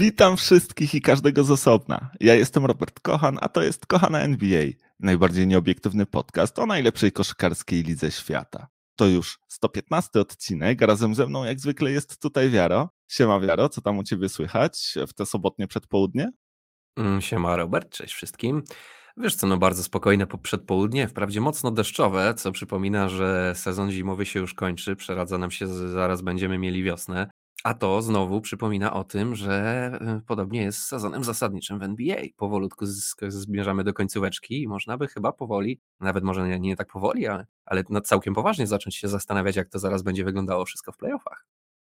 Witam wszystkich i każdego z osobna. Ja jestem Robert Kochan, a to jest Kochana NBA, najbardziej nieobiektywny podcast o najlepszej koszykarskiej lidze świata. To już 115 odcinek, razem ze mną jak zwykle jest tutaj Wiaro. Siema Wiaro, co tam u ciebie słychać w te sobotnie przedpołudnie? Mm, siema Robert, cześć wszystkim. Wiesz co, no bardzo spokojne przedpołudnie, wprawdzie mocno deszczowe, co przypomina, że sezon zimowy się już kończy, przeradza nam się, zaraz będziemy mieli wiosnę. A to znowu przypomina o tym, że y, podobnie jest z sezonem zasadniczym w NBA. Powolutku zmierzamy do końcóweczki i można by chyba powoli, nawet może nie, nie tak powoli, ale, ale całkiem poważnie zacząć się zastanawiać, jak to zaraz będzie wyglądało wszystko w playoffach.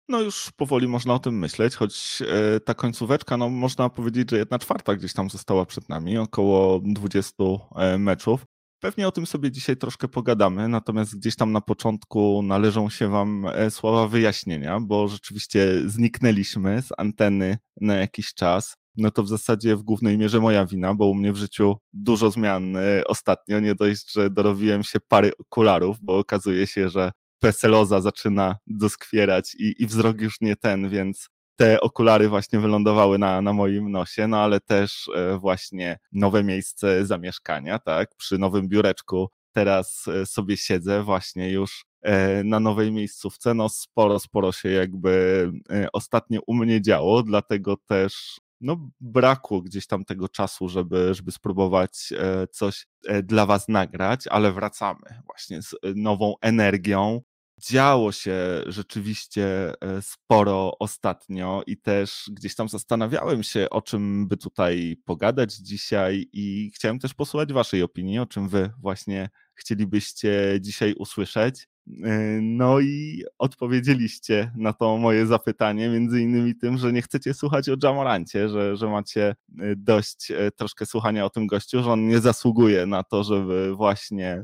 No już powoli można o tym myśleć, choć e, ta końcóweczka, no można powiedzieć, że jedna czwarta gdzieś tam została przed nami, około 20 e, meczów. Pewnie o tym sobie dzisiaj troszkę pogadamy, natomiast gdzieś tam na początku należą się Wam e, słowa wyjaśnienia, bo rzeczywiście zniknęliśmy z anteny na jakiś czas. No to w zasadzie w głównej mierze moja wina, bo u mnie w życiu dużo zmian ostatnio. Nie dość, że dorobiłem się pary okularów, bo okazuje się, że peseloza zaczyna doskwierać i, i wzrok już nie ten, więc te okulary właśnie wylądowały na, na moim nosie, no ale też e, właśnie nowe miejsce zamieszkania, tak, przy nowym biureczku teraz e, sobie siedzę właśnie już e, na nowej miejscówce, no sporo, sporo się jakby ostatnio u mnie działo, dlatego też no, brakło gdzieś tam tego czasu, żeby, żeby spróbować coś dla Was nagrać, ale wracamy właśnie z nową energią, działo się rzeczywiście e, sporo ostatnio i też gdzieś tam zastanawiałem się, o czym by tutaj pogadać dzisiaj i chciałem też posłuchać Waszej opinii, o czym Wy właśnie chcielibyście dzisiaj usłyszeć. E, no i odpowiedzieliście na to moje zapytanie, między innymi tym, że nie chcecie słuchać o Jamorancie, że, że macie e, dość troszkę słuchania o tym gościu, że on nie zasługuje na to, żeby właśnie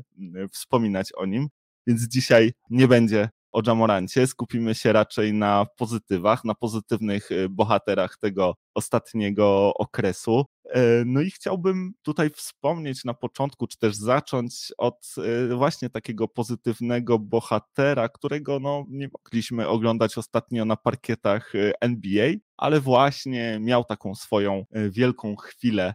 wspominać o nim. Więc dzisiaj nie będzie o Jamorancie, skupimy się raczej na pozytywach, na pozytywnych y, bohaterach tego ostatniego okresu. E, no i chciałbym tutaj wspomnieć na początku, czy też zacząć od e, właśnie takiego pozytywnego bohatera, którego no, nie mogliśmy oglądać ostatnio na parkietach e, NBA, ale właśnie miał taką swoją wielką chwilę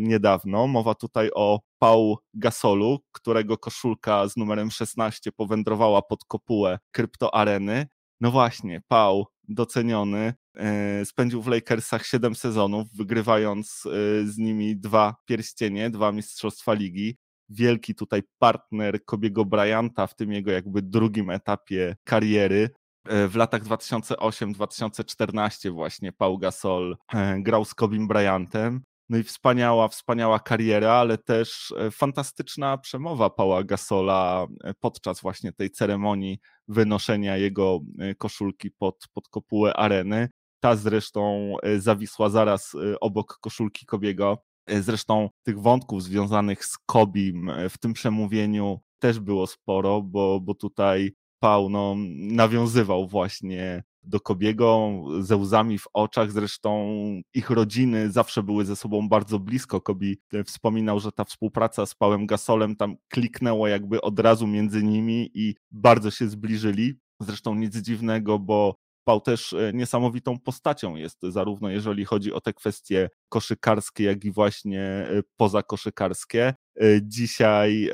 niedawno. Mowa tutaj o Paul Gasolu, którego koszulka z numerem 16 powędrowała pod kopułę kryptoareny. No właśnie, Paul doceniony, E, spędził w Lakersach 7 sezonów, wygrywając e, z nimi dwa pierścienie, dwa mistrzostwa ligi. Wielki tutaj partner Kobiego Bryanta w tym jego jakby drugim etapie kariery. E, w latach 2008-2014 właśnie Paul Gasol grał z Kobim Bryantem. No i wspaniała, wspaniała kariera, ale też fantastyczna przemowa Paula Gasola podczas właśnie tej ceremonii wynoszenia jego koszulki pod, pod kopułę areny. Ta zresztą e, zawisła zaraz e, obok koszulki Kobiego. E, zresztą tych wątków związanych z Kobim w tym przemówieniu też było sporo, bo, bo tutaj Paul no, nawiązywał właśnie do Kobiego ze łzami w oczach. Zresztą ich rodziny zawsze były ze sobą bardzo blisko. Kobi wspominał, że ta współpraca z Pałem Gasolem tam kliknęła jakby od razu między nimi i bardzo się zbliżyli. Zresztą nic dziwnego, bo Pał też e, niesamowitą postacią jest, zarówno jeżeli chodzi o te kwestie koszykarskie, jak i właśnie e, pozakoszykarskie. E, dzisiaj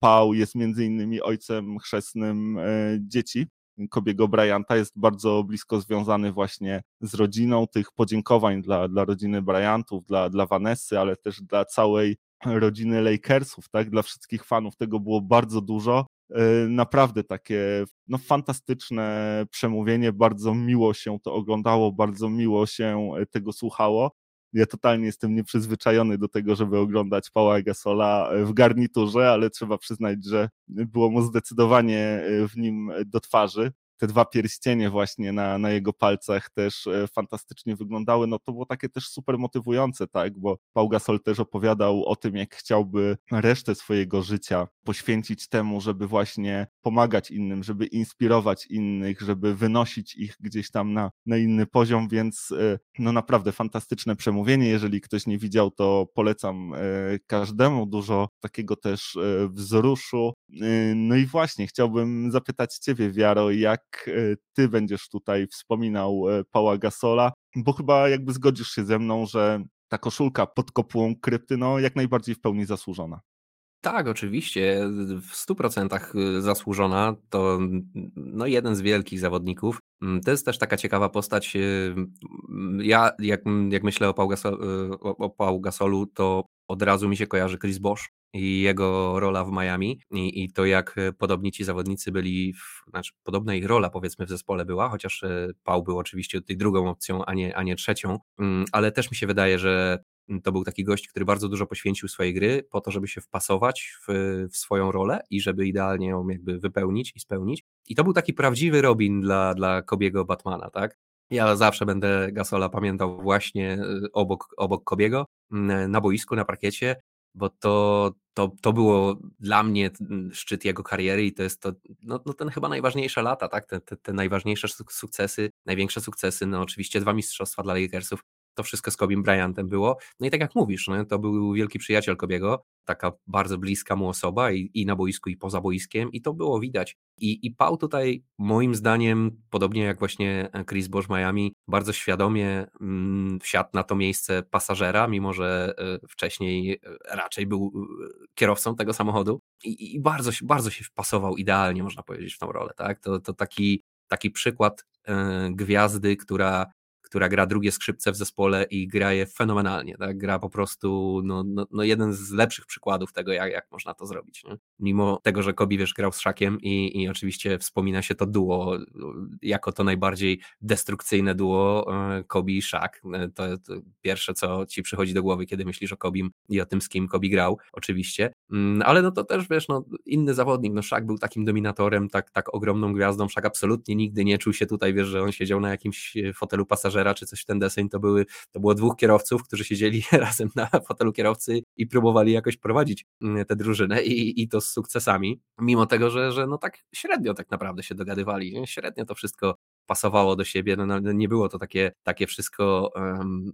Pał jest między innymi ojcem chrzestnym dzieci. Kobiego Bryanta jest bardzo blisko związany właśnie z rodziną. Tych podziękowań dla, dla rodziny Bryantów, dla, dla Vanessy, ale też dla całej rodziny Lakersów, tak? Dla wszystkich fanów tego było bardzo dużo. E, naprawdę takie no, fantastyczne przemówienie, bardzo miło się to oglądało, bardzo miło się e, tego słuchało. Ja totalnie jestem nieprzyzwyczajony do tego, żeby oglądać Paula Gasola e, w garniturze, ale trzeba przyznać, że było mu zdecydowanie w nim do twarzy te dwa pierścienie właśnie na, na jego palcach też e, fantastycznie wyglądały, no to było takie też super motywujące, tak, bo Paul Gasol też opowiadał o tym, jak chciałby resztę swojego życia poświęcić temu, żeby właśnie pomagać innym, żeby inspirować innych, żeby wynosić ich gdzieś tam na, na inny poziom, więc e, no naprawdę fantastyczne przemówienie, jeżeli ktoś nie widział, to polecam e, każdemu, dużo takiego też wzruszu, no i właśnie chciałbym zapytać Ciebie, Wiaro, jak E, ty będziesz tutaj wspominał e, Paula Gasola. bo chyba jakby zgodzisz się ze mną, że ta koszulka pod kopułą krypty, no jak najbardziej w pełni zasłużona. Tak, oczywiście, w 100% y, zasłużona. To no, jeden z wielkich zawodników. Mm, to jest też taka ciekawa postać. Ja, jak, jak myślę o Pau, Gasol, o, o Pau Gasolu, to od razu mi się kojarzy Chris Bosch i jego rola w Miami i, i to jak podobni ci zawodnicy byli, w, znaczy podobna ich rola powiedzmy w zespole była, chociaż Pau był oczywiście tej drugą opcją, a nie, a nie trzecią, mm, ale też mi się wydaje, że to był taki gość, który bardzo dużo poświęcił swojej gry po to, żeby się wpasować w, w, swoją rolę i żeby idealnie ją jakby wypełnić i spełnić. I to był taki prawdziwy Robin dla, dla Kobiego Batmana, tak? Ja zawsze będę Gasola pamiętał właśnie y, obok, obok Kobiego na boisku, na parkiecie, bo to, to, to było dla mnie szczyt jego kariery i to jest to, no, no ten chyba najważniejsze lata, tak? Te, te, te najważniejsze sukcesy, największe sukcesy, no oczywiście dwa mistrzostwa dla Lakersów, to wszystko z Kobim Bryantem było. No i tak jak mówisz, no, to był wielki przyjaciel Kobiego, taka bardzo bliska mu osoba i, i na boisku, i poza boiskiem, i to było widać. I, I Pau tutaj, moim zdaniem, podobnie jak właśnie Chris Bosch Miami, bardzo świadomie mm, wsiadł na to miejsce pasażera, mimo że y, wcześniej e, raczej był e, kierowcą tego samochodu i, i bardzo, bardzo się wpasował idealnie, można powiedzieć, w tą rolę. Tak? To, to taki, taki przykład y, gwiazdy, która która gra drugie skrzypce w zespole i gra je fenomenalnie. Tak? Gra po prostu no, no, no jeden z lepszych przykładów tego, jak, jak można to zrobić. Nie? Mimo tego, że Kobi wiesz, grał z Szakiem i, i oczywiście wspomina się to duo jako to najbardziej destrukcyjne duo e, Kobi i Szak. E, to, to, pierwsze, co ci przychodzi do głowy, kiedy myślisz o Kobim i o tym, z kim Kobi grał, oczywiście. Mm, ale no to też wiesz, no, inny zawodnik. No, Szak był takim dominatorem, tak, tak ogromną gwiazdą. Szak absolutnie nigdy nie czuł się tutaj, wiesz, że on siedział na jakimś fotelu pasażera pasażera czy coś w ten deseń, to, były, to było dwóch kierowców, którzy siedzieli razem na fotelu kierowcy i próbowali jakoś prowadzić mm, tę drużynę i, i to z sukcesami, mimo tego, że, że no tak średnio tak naprawdę się dogadywali, średnio to wszystko pasowało do siebie, no, no, nie było to takie, takie wszystko um,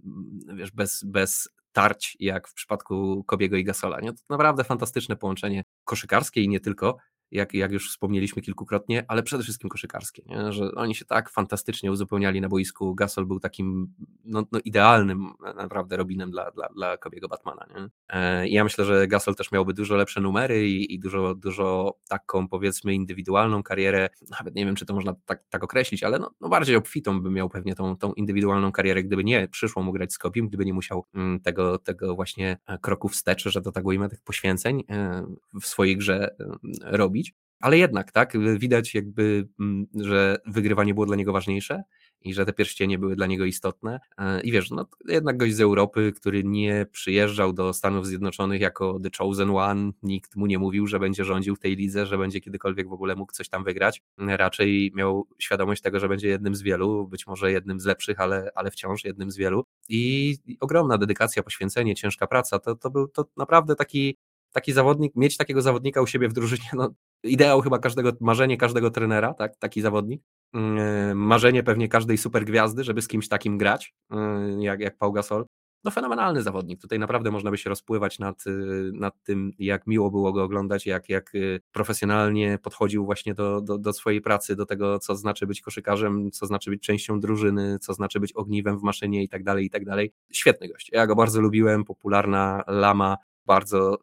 wiesz, bez, bez tarć jak w przypadku Kobiego i Gasola. Nie? To naprawdę fantastyczne połączenie koszykarskie i nie tylko, jak, jak już wspomnieliśmy kilkukrotnie, ale przede wszystkim koszykarskie, nie? że oni się tak fantastycznie uzupełniali na boisku. Gasol był takim no, no idealnym naprawdę Robinem dla, dla, dla Kobiego Batmana. Nie? E, ja myślę, że Gasol też miałby dużo lepsze numery i, i, dużo, dużo taką powiedzmy indywidualną karierę, nawet nie wiem, czy to można tak, tak określić, ale no, no bardziej obfitą by miał pewnie tą, tą indywidualną karierę, gdyby nie przyszło mu grać z Kobim, gdyby nie musiał mm, tego, tego właśnie kroku wstecz, że to tak ujmę, tych poświęceń e, w swojej grze robić ale jednak, tak, widać jakby, mm, że wygrywanie było dla niego ważniejsze i że te pierścienie były dla niego istotne. E, I wiesz, no jednak gość z Europy, który nie przyjeżdżał do Stanów Zjednoczonych jako The Chosen One, nikt mu nie mówił, że będzie rządził w tej lidze, że będzie kiedykolwiek w ogóle mógł coś tam wygrać. Raczej miał świadomość tego, że będzie jednym z wielu, być może jednym z lepszych, ale, ale wciąż jednym z wielu. I ogromna dedykacja, poświęcenie, ciężka praca, to, to był to naprawdę taki taki zawodnik, mieć takiego zawodnika u siebie w drużynie, no, ideał chyba każdego, marzenie każdego trenera, tak, taki zawodnik. Mm, marzenie pewnie każdej super gwiazdy, żeby z kimś takim grać, mm, jak, jak Pau Gasol. No fenomenalny zawodnik. Tutaj naprawdę można by się rozpływać nad, y, nad tym, jak miło było go oglądać, jak, jak profesjonalnie podchodził właśnie do, do, do swojej pracy, do tego, co znaczy być koszykarzem, co znaczy być częścią drużyny, co znaczy być ogniwem w maszynie i tak dalej, i tak dalej. Świetny gość. Ja go bardzo lubiłem, popularna lama, bardzo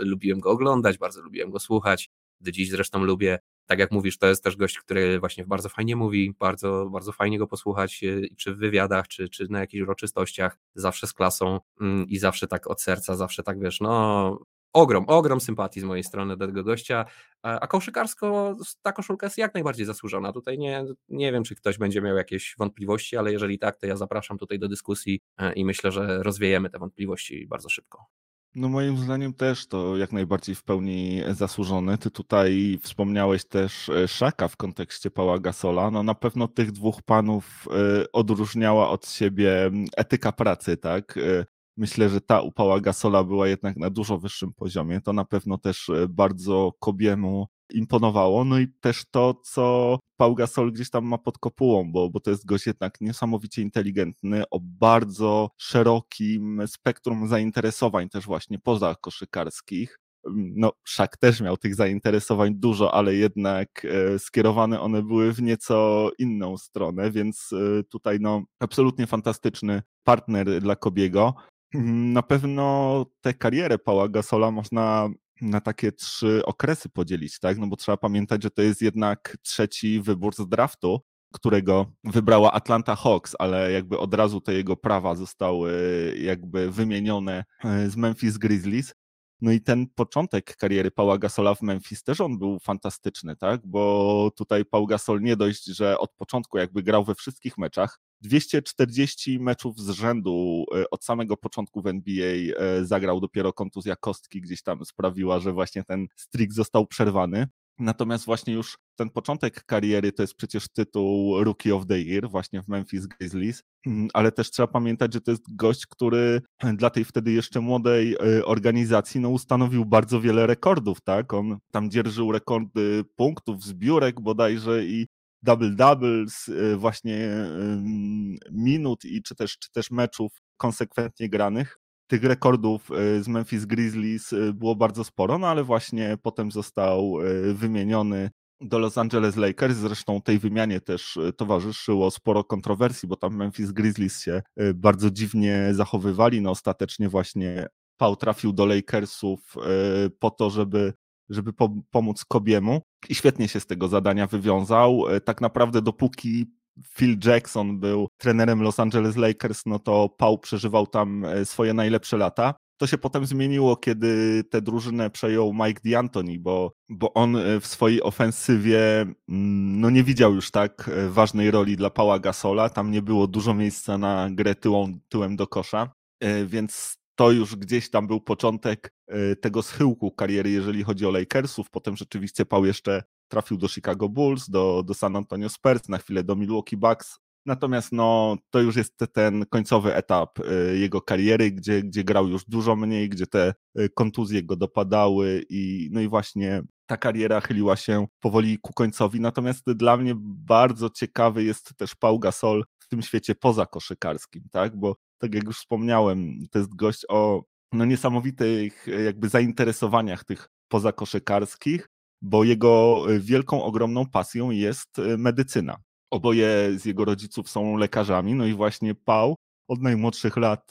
y, lubiłem go oglądać, bardzo lubiłem go słuchać, do dziś zresztą lubię. Tak jak mówisz, to jest też gość, który właśnie bardzo fajnie mówi, bardzo, bardzo fajnie go posłuchać, y, czy w wywiadach, czy, czy na jakichś uroczystościach, zawsze z klasą mm, i zawsze tak od serca, zawsze tak wiesz, no ogrom, ogrom sympatii z mojej strony do tego gościa, a koszykarsko ta koszulka jest jak najbardziej zasłużona. Tutaj nie, nie wiem, czy ktoś będzie miał jakieś wątpliwości, ale jeżeli tak, to ja zapraszam tutaj do dyskusji e, i myślę, że rozwiejemy te wątpliwości bardzo szybko. No moim zdaniem też to jak najbardziej w pełni zasłużony. Ty tutaj wspomniałeś też e, Szaka w kontekście Pała Gasola. No na pewno tych dwóch panów e, odróżniała od siebie etyka pracy, tak? E, myślę, że ta u Pała Gasola była jednak na dużo wyższym poziomie. To na pewno też bardzo Kobiemu imponowało. No i też to, co Paul Gasol gdzieś tam ma pod kopułą, bo, bo to jest gość jednak niesamowicie inteligentny, o bardzo szerokim spektrum zainteresowań też właśnie poza koszykarskich. no Szak też miał tych zainteresowań dużo, ale jednak e, skierowane one były w nieco inną stronę, więc e, tutaj no absolutnie fantastyczny partner dla Kobiego. Na pewno tę karierę Paula Gasola można na takie trzy okresy podzielić, tak? No bo trzeba pamiętać, że to jest jednak trzeci wybór z draftu, którego wybrała Atlanta Hawks, ale jakby od razu te jego prawa zostały jakby wymienione e, z Memphis Grizzlies. No i ten początek kariery Paula Gasola w Memphis też on był fantastyczny, tak? Bo tutaj Paul Gasol nie dość, że od początku jakby grał we wszystkich meczach, 240 meczów z rzędu e, od samego początku w NBA e, zagrał, dopiero kontuzja kostki gdzieś tam sprawiła, że właśnie ten streak został przerwany. Natomiast właśnie już ten początek kariery to jest przecież tytuł Rookie of the Year właśnie w Memphis Grizzlies, mm, ale też trzeba pamiętać, że to jest gość, który dla tej wtedy jeszcze młodej e, organizacji no, ustanowił bardzo wiele rekordów, tak? On tam dzierżył rekordy punktów, zbiórek bodajże i double doubles, y, właśnie minut i czy też, czy też meczów konsekwentnie granych. Tych rekordów y, z Memphis Grizzlies y, było bardzo sporo, no ale właśnie potem został wymieniony do Los Angeles Lakers. Zresztą tej wymianie też towarzyszyło sporo kontrowersji, bo tam Memphis Grizzlies się bardzo dziwnie zachowywali. No ostatecznie właśnie Pau trafił do Lakersów po to, żeby żeby pomóc Kobiemu i świetnie się z tego zadania wywiązał. E, tak naprawdę dopóki Phil Jackson był trenerem Los Angeles Lakers, no to Paul przeżywał tam e, swoje najlepsze lata. To się potem zmieniło, kiedy tę drużynę przejął Mike D'Antoni, bo, bo on e, w swojej ofensywie mm, no nie widział już tak ważnej roli dla Paula Gasola. Tam nie było dużo miejsca na grę tyłą, tyłem do kosza, więc to już gdzieś tam był początek e, tego schyłku kariery, jeżeli chodzi o Lakersów. Potem rzeczywiście Pał jeszcze trafił do Chicago Bulls, do, do San Antonio Spurs, na chwilę do Milwaukee Bucks. Natomiast no, to już jest ten końcowy etap e, jego kariery, gdzie, gdzie grał już dużo mniej, gdzie te e, kontuzje go dopadały i no i właśnie ta kariera chyliła się powoli ku końcowi. Natomiast dla mnie bardzo ciekawy jest też Paul Gasol w tym świecie poza koszykarskim, tak? Bo tak jak już wspomniałem, to jest gość o no, niesamowitych jakby zainteresowaniach tych pozakoszykarskich, bo jego wielką, ogromną pasją jest e, medycyna. Oboje z jego rodziców są lekarzami, no i właśnie Pał od najmłodszych lat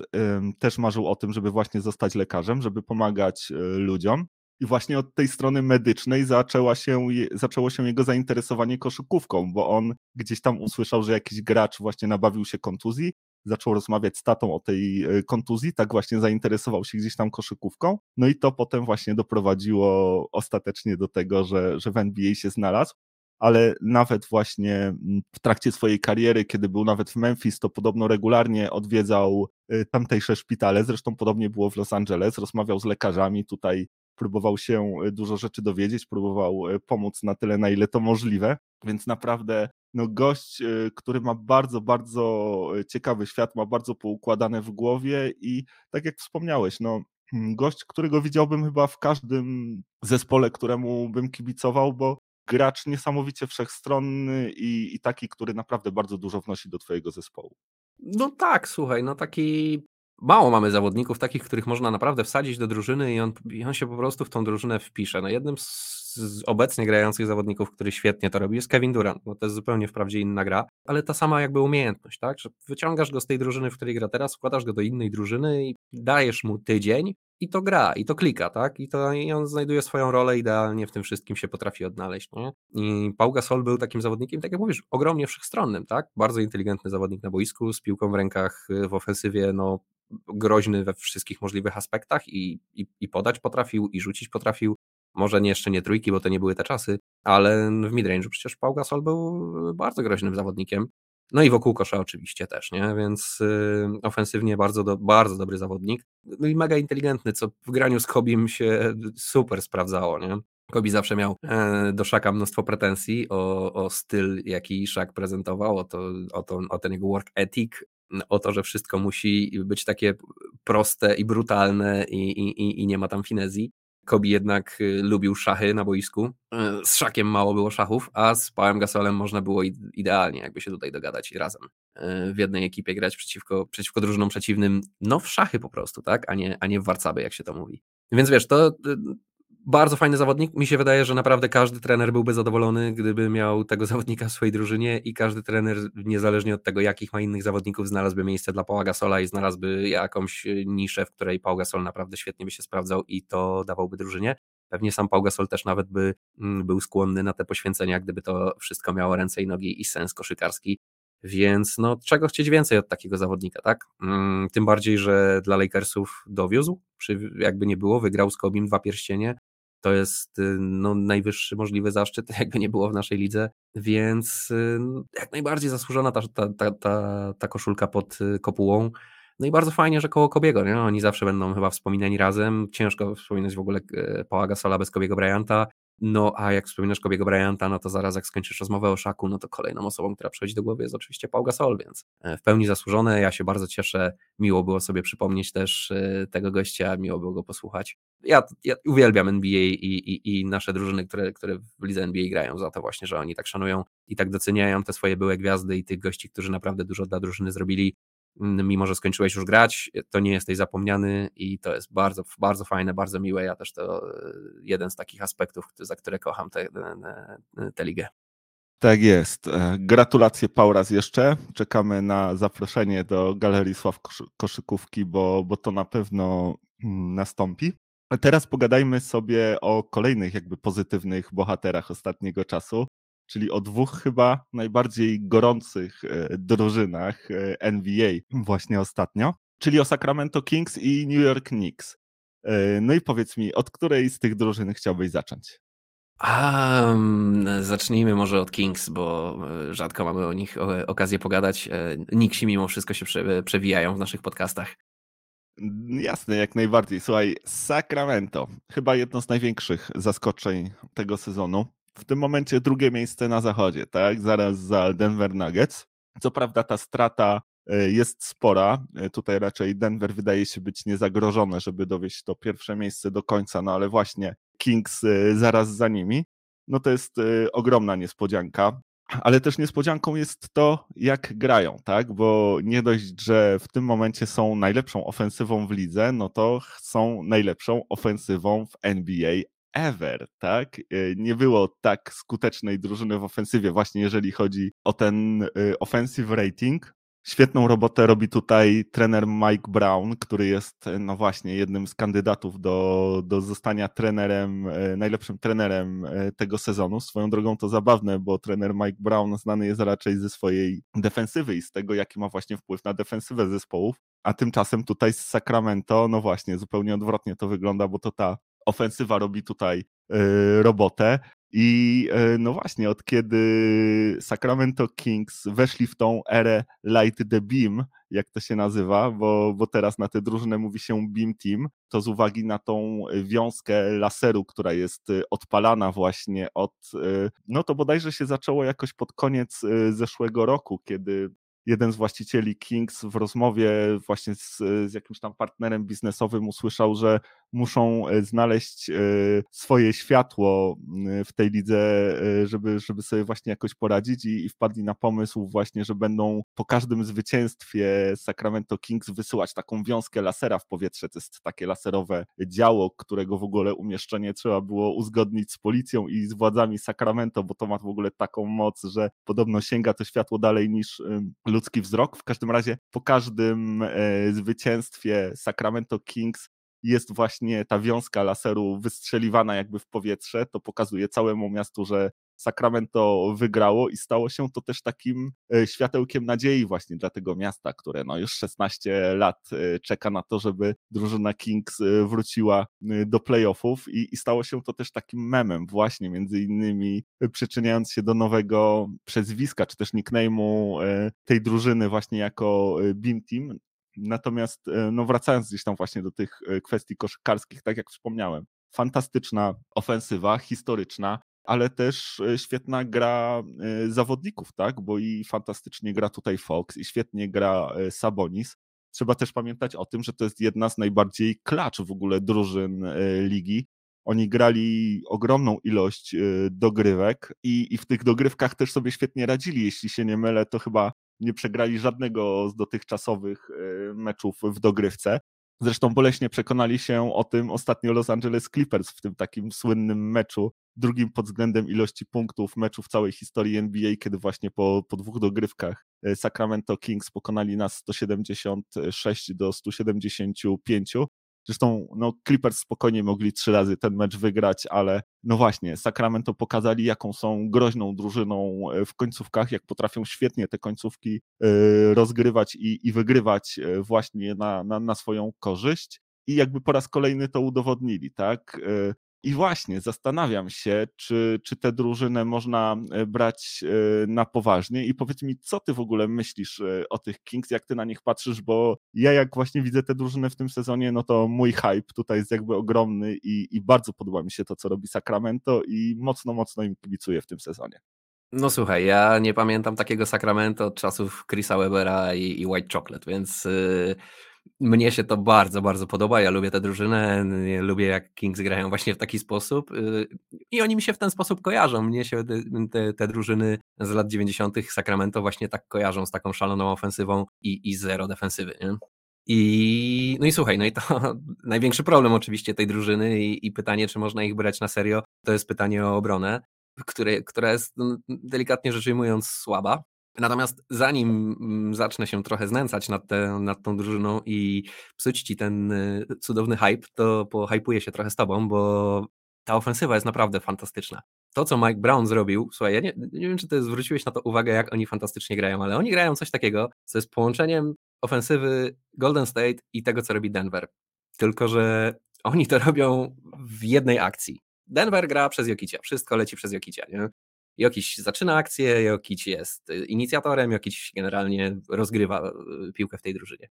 też marzył o tym, żeby właśnie zostać lekarzem, żeby pomagać e, ludziom. I właśnie od tej strony medycznej zaczęła się, zaczęło się jego zainteresowanie koszykówką, bo on gdzieś tam usłyszał, że jakiś gracz właśnie nabawił się kontuzji zaczął rozmawiać z tatą o tej e, kontuzji, tak właśnie zainteresował się gdzieś tam koszykówką, no i to potem właśnie doprowadziło ostatecznie do tego, że, że w NBA się znalazł, ale nawet właśnie mm, w trakcie swojej kariery, kiedy był nawet w Memphis, to podobno regularnie odwiedzał e, tamtejsze szpitale, zresztą podobnie było w Los Angeles, rozmawiał z lekarzami, tutaj próbował się e, dużo rzeczy dowiedzieć, próbował pomóc na tyle, na ile to możliwe, więc naprawdę no gość, y, który ma bardzo, bardzo ciekawy świat, ma bardzo poukładane w głowie i tak jak wspomniałeś, no hmm, gość, którego widziałbym chyba w każdym zespole, któremu bym kibicował, bo gracz niesamowicie wszechstronny i, i taki, który naprawdę bardzo dużo wnosi do twojego zespołu. No tak, słuchaj, no taki mało mamy zawodników takich, których można naprawdę wsadzić do drużyny i on, i on się po prostu w tą drużynę wpisze. No jednym z z obecnie grających zawodników, który świetnie to robi, jest Kevin Durant, bo to jest zupełnie wprawdzie inna gra, ale ta sama jakby umiejętność, tak, że wyciągasz go z tej drużyny, w której gra teraz, wkładasz go do innej drużyny i dajesz mu tydzień i to gra, i to klika, tak, i, to, i on znajduje swoją rolę idealnie, w tym wszystkim się potrafi odnaleźć, nie? I Pau Gasol był takim zawodnikiem, tak jak mówisz, ogromnie wszechstronnym, tak, bardzo inteligentny zawodnik na boisku, z piłką w rękach, w ofensywie, no groźny we wszystkich możliwych aspektach i, i, i podać potrafił, i rzucić potrafił, może nie, jeszcze nie trójki, bo to nie były te czasy, ale w midrange'u przecież Pau Gasol był bardzo groźnym zawodnikiem. No i wokół kosza oczywiście też, nie? Więc y, ofensywnie bardzo, do, bardzo dobry zawodnik. No i mega inteligentny, co w graniu z Kobim się super sprawdzało, nie? Kobi zawsze miał e, do Szaka mnóstwo pretensji o, o styl, jaki Szak prezentował, o, to, o, to, o ten jego work ethic, o to, że wszystko musi być takie proste i brutalne i, i, i nie ma tam finezji. Kobi jednak y, lubił szachy na boisku. Y, z szakiem mało było szachów, a z Pałem Gasolem można było idealnie jakby się tutaj dogadać i razem y, w jednej ekipie grać przeciwko, przeciwko drużynom przeciwnym, no w szachy po prostu, tak, a nie, a nie w warcaby, jak się to mówi. Więc wiesz, to bardzo fajny zawodnik. Mi się wydaje, że naprawdę każdy trener byłby zadowolony, gdyby miał tego zawodnika w swojej drużynie i każdy trener, niezależnie od tego, jakich ma innych zawodników, znalazłby miejsce dla Paula Gasola i znalazłby jakąś niszę, w której Paul Gasol naprawdę świetnie by się sprawdzał i to dawałby drużynie. Pewnie sam Paul Gasol też nawet by mm, był skłonny na te poświęcenia, gdyby to wszystko miało ręce i nogi i sens koszykarski. Więc no, czego chcieć więcej od takiego zawodnika, tak? Mm, tym bardziej, że dla Lakersów dowiózł, jakby nie było, wygrał z Kobim dwa pierścienie. To jest y, no, najwyższy możliwy zaszczyt, jakby nie było w naszej lidze, więc y, jak najbardziej zasłużona ta, ta, ta, ta, ta koszulka pod y, kopułą. No i bardzo fajnie, że koło Kobiego, nie? oni zawsze będą chyba wspominani razem. Ciężko wspominać w ogóle Paula Gasola bez Kobiego Bryanta. No a jak wspominasz Kobiego Bryanta, no to zaraz jak skończysz rozmowę o Szaku, no to kolejną osobą, która przychodzi do głowy jest oczywiście Paul Gasol, więc e, w pełni zasłużone. Ja się bardzo cieszę. Miło było sobie przypomnieć też e, tego gościa, miło było go posłuchać. Ja, ja uwielbiam NBA i, i, i nasze drużyny, które, które w lidze NBA grają za to właśnie, że oni tak szanują i tak doceniają te swoje byłe gwiazdy i tych gości, którzy naprawdę dużo dla drużyny zrobili mimo że skończyłeś już grać, to nie jesteś zapomniany i to jest bardzo, bardzo fajne, bardzo miłe. Ja też to e, jeden z takich aspektów, za które kocham tę ligę. Tak jest. E, gratulacje Paul raz jeszcze. Czekamy na zaproszenie do Galerii Sław Koszykówki, bo, bo to na pewno mm, nastąpi. Teraz pogadajmy sobie o kolejnych jakby pozytywnych bohaterach ostatniego czasu czyli o dwóch chyba najbardziej gorących e, drużynach e, NBA właśnie ostatnio, czyli o Sacramento Kings i New York Knicks. E, no i powiedz mi, od której z tych drużyn chciałbyś zacząć? Um, zacznijmy może od Kings, bo rzadko mamy o nich okazję pogadać. Nixi mimo wszystko się przewijają w naszych podcastach. Jasne, jak najbardziej. Słuchaj, Sacramento, chyba jedno z największych zaskoczeń tego sezonu w tym momencie drugie miejsce na zachodzie, tak? Zaraz za Denver Nuggets. Co prawda ta strata e, jest spora. E, tutaj raczej Denver wydaje się być niezagrożone, żeby dowieść to pierwsze miejsce do końca, no ale właśnie Kings e, zaraz za nimi. No to jest ogromna niespodzianka. Ale też niespodzianką jest to, jak grają, tak? Bo nie dość, że w tym momencie są najlepszą ofensywą w lidze, no to są najlepszą ofensywą w NBA ever, tak? E, nie było tak skutecznej drużyny w ofensywie, właśnie jeżeli chodzi o ten e, offensive rating. Świetną robotę robi tutaj trener Mike Brown, który jest, e, no właśnie, jednym z kandydatów do, do zostania trenerem, najlepszym trenerem tego sezonu. Swoją drogą to zabawne, bo trener Mike Brown znany jest raczej ze swojej defensywy i z tego, jaki ma właśnie wpływ na defensywę zespołów. A tymczasem tutaj z Sacramento, no właśnie, zupełnie odwrotnie to wygląda, bo to ta ofensywa robi tutaj y, robotę. I y, no właśnie, od kiedy Sacramento Kings weszli w tą erę Light the Beam, jak to się nazywa, bo, bo teraz na tę drużynę mówi się Beam Team, to z uwagi na tą wiązkę laseru, która jest y, odpalana właśnie od, no to bodajże się zaczęło jakoś pod koniec zeszłego roku, kiedy jeden z właścicieli Kings w rozmowie właśnie z, z, jakimś tam partnerem biznesowym usłyszał, że muszą e, znaleźć e, swoje światło w tej lidze, e, żeby, żeby sobie właśnie jakoś poradzić i, i wpadli na pomysł właśnie, że będą po każdym zwycięstwie Sacramento Kings wysyłać taką wiązkę lasera w powietrze. To jest takie laserowe działo, którego w ogóle umieszczenie trzeba było uzgodnić z policją i z władzami Sacramento, bo to ma w ogóle taką moc, że podobno sięga to światło dalej niż ludzki wzrok. W każdym razie po każdym zwycięstwie Sacramento Kings jest właśnie ta wiązka laseru wystrzeliwana jakby w powietrze, to pokazuje całemu miastu, że Sacramento wygrało i stało się to też takim e, światełkiem nadziei właśnie dla tego miasta, które no już 16 lat e, czeka na to, żeby drużyna Kings e, wróciła do playoffów i, i stało się to też takim memem właśnie między innymi przyczyniając się do nowego przezwiska czy też nickname'u tej drużyny właśnie jako Beam Team, Natomiast e, no wracając gdzieś tam właśnie do tych e, kwestii koszykarskich, tak jak wspomniałem, fantastyczna ofensywa, historyczna, ale też e, świetna gra zawodników, tak? Bo i fantastycznie gra tutaj Fox, i świetnie gra Sabonis. Trzeba też pamiętać o tym, że to jest jedna z najbardziej klacz w ogóle drużyn ligi. Oni grali ogromną ilość dogrywek i, i w tych dogrywkach też sobie świetnie radzili. Jeśli się nie mylę, to chyba nie przegrali żadnego z dotychczasowych y, meczów w dogrywce. Zresztą boleśnie przekonali się o tym ostatnio Los Angeles Clippers w tym takim słynnym meczu, drugim pod względem ilości punktów meczu w całej historii NBA, kiedy właśnie po, po dwóch dogrywkach e, Sacramento Kings pokonali nas 176 do 175. Zresztą no, Clippers spokojnie mogli trzy razy ten mecz wygrać, ale no właśnie, Sacramento pokazali, jaką są groźną drużyną e, w końcówkach, jak potrafią świetnie te końcówki e, rozgrywać i, i wygrywać e, właśnie na, na, na swoją korzyść. I jakby po raz kolejny to udowodnili, tak? I właśnie zastanawiam się, czy, czy tę drużynę można e, brać e, na poważnie. I powiedz mi, co ty w ogóle myślisz e, o tych Kings, jak ty na nich patrzysz, bo ja jak właśnie widzę tę drużynę w tym sezonie, no to mój hype tutaj jest jakby ogromny i, i bardzo podoba mi się to, co robi Sacramento i mocno, mocno im kibicuję w tym sezonie. No słuchaj, ja nie pamiętam takiego Sacramento od czasów Chrisa Webera i, i White Chocolate, więc... Yy mnie się to bardzo, bardzo podoba. Ja lubię tę drużynę, lubię jak Kings grają właśnie w taki sposób y, i oni mi się w ten sposób kojarzą. Mnie się te, te drużyny z lat 90. Sacramento właśnie tak kojarzą z taką szaloną ofensywą i, i zero defensywy. Nie? I, no i słuchaj, no i to największy problem oczywiście tej drużyny i, i, pytanie, czy można ich brać na serio, to jest pytanie o obronę, które, która jest no, delikatnie rzecz ujmując słaba. Natomiast zanim mm, zacznę się trochę znęcać nad, te, nad tą drużyną i psuć ci ten y, cudowny hype, to pohypuję się trochę z tobą, bo ta ofensywa jest naprawdę fantastyczna. To, co Mike Brown zrobił, słuchaj, ja nie, nie wiem, czy ty zwróciłeś na to uwagę, jak oni fantastycznie grają, ale oni grają coś takiego, co jest połączeniem ofensywy Golden State i tego, co robi Denver. Tylko, że oni to robią w jednej akcji. Denver gra przez Jokicia, wszystko leci przez Jokicia, nie? Jokiś zaczyna akcję, Jokic jest inicjatorem, Jokic generalnie rozgrywa y, piłkę w tej drużynie.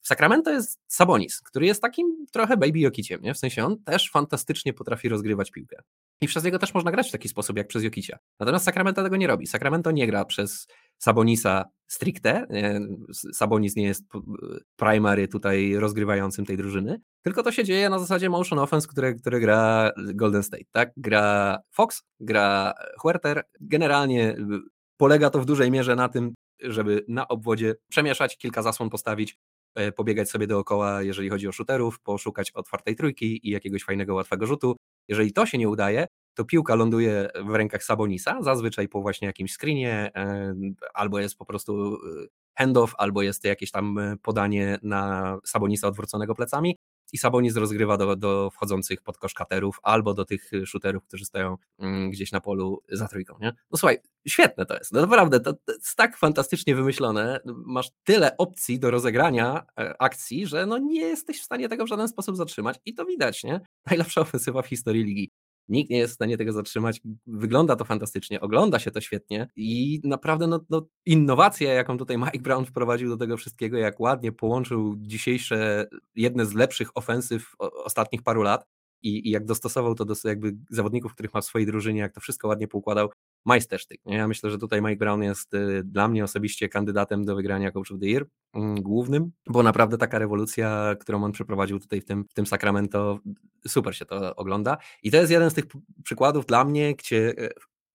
W Sacramento jest Sabonis, który jest takim trochę baby Jokiciem, nie? w sensie on też fantastycznie potrafi rozgrywać piłkę. I przez niego też można grać w taki sposób jak przez Jokicia. Natomiast Sacramento tego nie robi. Sacramento nie gra przez Sabonisa stricte. Sabonis nie jest primary tutaj rozgrywającym tej drużyny, tylko to się dzieje na zasadzie motion offense, które, które gra Golden State. Tak? Gra Fox, gra Huerter. Generalnie polega to w dużej mierze na tym, żeby na obwodzie przemieszać, kilka zasłon postawić, e, pobiegać sobie dookoła, jeżeli chodzi o shooterów, poszukać otwartej trójki i jakiegoś fajnego, łatwego rzutu. Jeżeli to się nie udaje, to piłka ląduje w rękach Sabonisa, zazwyczaj po właśnie jakimś screenie, albo jest po prostu y, handoff, albo jest jakieś tam y, podanie na Sabonisa odwróconego plecami i Sabonis rozgrywa do, do wchodzących pod kosz katerów albo do tych shooterów, którzy stoją mm, gdzieś na polu za trójką. Nie? No słuchaj, świetne to jest. No naprawdę, to, to, jest tak fantastycznie wymyślone. Masz tyle opcji do rozegrania e, akcji, że no nie jesteś w stanie tego w żaden sposób zatrzymać i to widać, nie? Najlepsza ofensywa w historii ligi. Nikt nie jest w stanie tego zatrzymać. Wygląda to fantastycznie, ogląda się to świetnie i naprawdę no, no, innowacja, jaką tutaj Mike Brown wprowadził do tego wszystkiego, jak ładnie połączył dzisiejsze, jedne z lepszych ofensyw ostatnich paru lat i, i jak dostosował to do jakby zawodników, których ma w swojej drużynie, jak to wszystko ładnie poukładał, majstersztyk. Ja myślę, że tutaj Mike Brown jest y, dla mnie osobiście kandydatem do wygrania Coach of the Year mm, głównym, bo naprawdę taka rewolucja, którą on przeprowadził tutaj w tym, w tym Sacramento, super się to ogląda. I to jest jeden z tych przykładów dla mnie, gdzie e,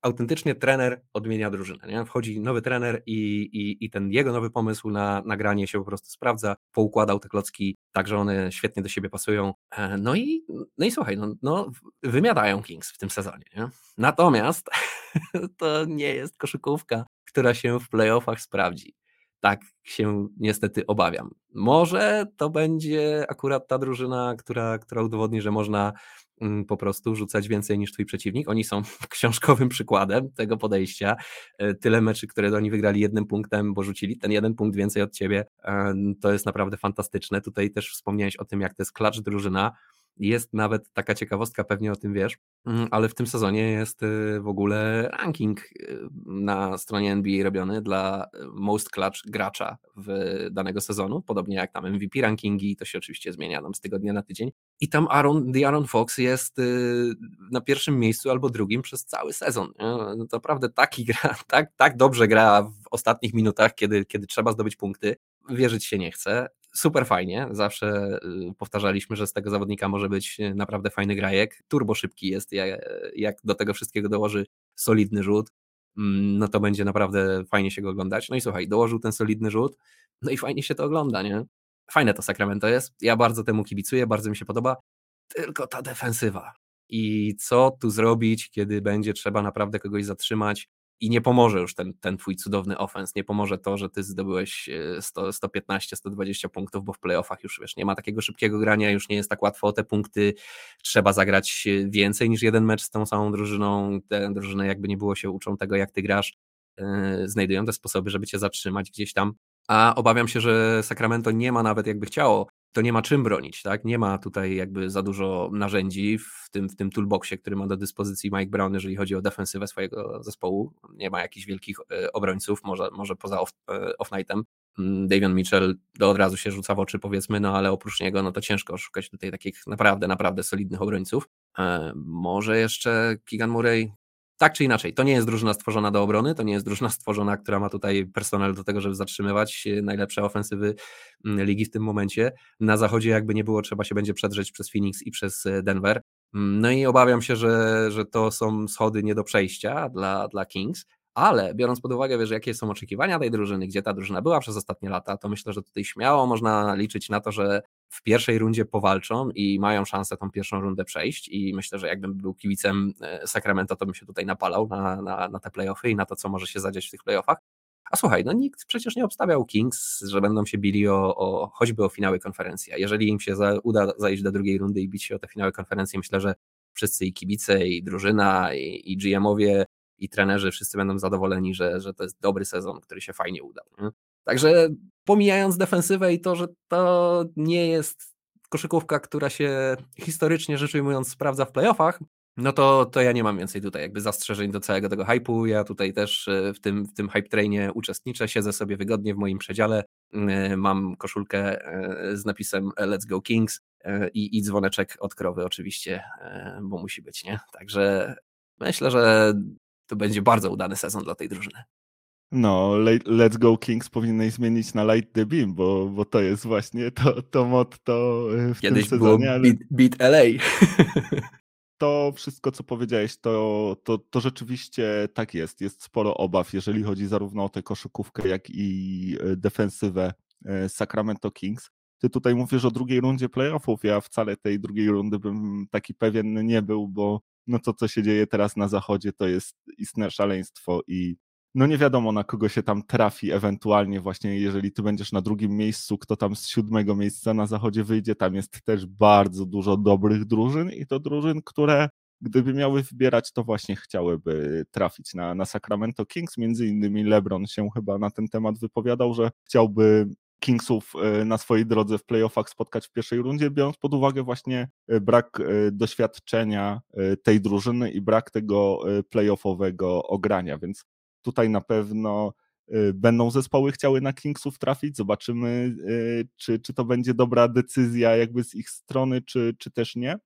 autentycznie trener odmienia drużynę. Nie? Wchodzi nowy trener i, i, i ten jego nowy pomysł na nagranie się po prostu sprawdza, poukładał te klocki tak, że one świetnie do siebie pasują. E, no i, no i słuchaj, no, no Kings w tym sezonie. Nie? Natomiast to nie jest koszykówka, która się w playoffach sprawdzi. Tak się niestety obawiam. Może to będzie akurat ta drużyna, która, która udowodni, że można Mm, po prostu rzucać więcej niż twój przeciwnik. Oni są książkowym przykładem tego podejścia. E, tyle meczy, które oni wygrali jednym punktem, bo rzucili ten jeden punkt więcej od ciebie, e, to jest naprawdę fantastyczne. Tutaj też wspomniałeś o tym, jak to jest klacz drużyna. Jest nawet taka ciekawostka, pewnie o tym wiesz, mm, ale w tym sezonie jest y, w ogóle ranking y, na stronie NBA robiony dla y, most clutch gracza w danego sezonu, podobnie jak tam MVP rankingi, to się oczywiście zmienia tam z tygodnia na tydzień. I tam Aaron, The Aaron Fox jest na pierwszym miejscu albo drugim przez cały sezon. No, naprawdę taki gra, tak, tak dobrze gra w ostatnich minutach, kiedy, kiedy trzeba zdobyć punkty. Wierzyć się nie chce super fajnie. Zawsze y, powtarzaliśmy, że z tego zawodnika może być y, naprawdę fajny grajek. Turbo szybki jest, jak do tego wszystkiego dołoży solidny rzut, mm, no to będzie naprawdę fajnie się go oglądać. No i słuchaj, dołożył ten solidny rzut, no i fajnie się to ogląda, nie? Fajne to Sacramento jest. Ja bardzo temu kibicuję, bardzo mi się podoba. Tylko ta defensywa. I co tu zrobić, kiedy będzie trzeba naprawdę kogoś zatrzymać? I nie pomoże już ten, ten twój cudowny ofens, nie pomoże to, że ty zdobyłeś 100, 115, 120 punktów, bo w playoffach już wiesz, nie ma takiego szybkiego grania, już nie jest tak łatwo o te punkty, trzeba zagrać więcej niż jeden mecz z tą samą drużyną, te drużyny jakby nie było się uczą tego, jak ty grasz, yy, znajdują te sposoby, żeby cię zatrzymać gdzieś tam, a obawiam się, że Sacramento nie ma nawet jakby chciało to nie ma czym bronić, tak? Nie ma tutaj jakby za dużo narzędzi w tym, w tym toolboxie, który ma do dyspozycji Mike Brown, jeżeli chodzi o defensywę swojego zespołu. Nie ma jakichś wielkich e, obrońców, może, może poza off, e, off-nightem. Mm, Davion Mitchell to od razu się rzuca w oczy, powiedzmy, no ale oprócz niego, no to ciężko szukać tutaj takich naprawdę, naprawdę solidnych obrońców. E, może jeszcze Keegan Murray, tak czy inaczej, to nie jest drużyna stworzona do obrony, to nie jest drużyna stworzona, która ma tutaj personel do tego, żeby zatrzymywać e, najlepsze ofensywy mm, ligi w tym momencie. Na zachodzie jakby nie było, trzeba się będzie przedrzeć przez Phoenix i przez e, Denver. Mm, no i obawiam się, że, że to są schody nie do przejścia dla, dla Kings, ale biorąc pod uwagę, że jakie są oczekiwania tej drużyny, gdzie ta drużyna była przez ostatnie lata, to myślę, że tutaj śmiało można liczyć na to, że w pierwszej rundzie powalczą i mają szansę tą pierwszą rundę przejść i myślę, że jakbym był kibicem e, Sacramento, to bym się tutaj napalał na, na, na te playoffy i na to, co może się zadziać w tych playoffach. A słuchaj, no nikt przecież nie obstawiał Kings, że będą się bili o, o choćby o finały konferencji. A jeżeli im się za, uda zajść do drugiej rundy i bić się o te finały konferencji, myślę, że wszyscy i kibice, i drużyna, i, i GM-owie, i trenerzy, wszyscy będą zadowoleni, że, że to jest dobry sezon, który się fajnie udał. Nie? Także pomijając defensywę i to, że to nie jest koszykówka, która się historycznie rzecz ujmując sprawdza w playoffach, no to, to ja nie mam więcej tutaj jakby zastrzeżeń do całego tego hypu. Ja tutaj też e, w tym, w tym hype trainie uczestniczę, siedzę sobie wygodnie w moim przedziale, e, mam koszulkę e, z napisem Let's Go Kings i, i dzwoneczek od krowy oczywiście, bo musi być, nie? Także myślę, że to będzie bardzo udany sezon dla tej drużyny. No, Let's Go Kings powinieneś zmienić na Light the Beam, bo, bo to jest właśnie to, to motto e, w Kiedyś tym sezonie. Było ale... beat, beat LA. to wszystko, co powiedziałeś, to, to, to rzeczywiście tak jest. Jest sporo obaw, jeżeli chodzi zarówno o tę koszykówkę, jak i e, defensywę e, Sacramento Kings. Ty tutaj mówisz o drugiej rundzie playoffów. Ja wcale tej drugiej rundy bym taki pewien nie był, bo no to, co się dzieje teraz na zachodzie, to jest istne szaleństwo i no nie wiadomo na kogo się tam trafi ewentualnie właśnie, jeżeli ty będziesz na drugim miejscu, kto tam z siódmego miejsca na zachodzie wyjdzie, tam jest też bardzo dużo dobrych drużyn i to drużyn, które gdyby miały wybierać, to właśnie chciałyby trafić na, na Sacramento Kings. Między innymi LeBron się chyba na ten temat wypowiadał, że chciałby Kingsów e, na swojej drodze w playoffach spotkać w pierwszej rundzie, biorąc pod uwagę właśnie e, brak e, doświadczenia tej drużyny i brak tego playoffowego ogrania, więc tutaj na pewno będą zespoły chciały na Kingsów trafić, zobaczymy czy, czy to będzie dobra decyzja jakby z ich strony, czy, czy też nie.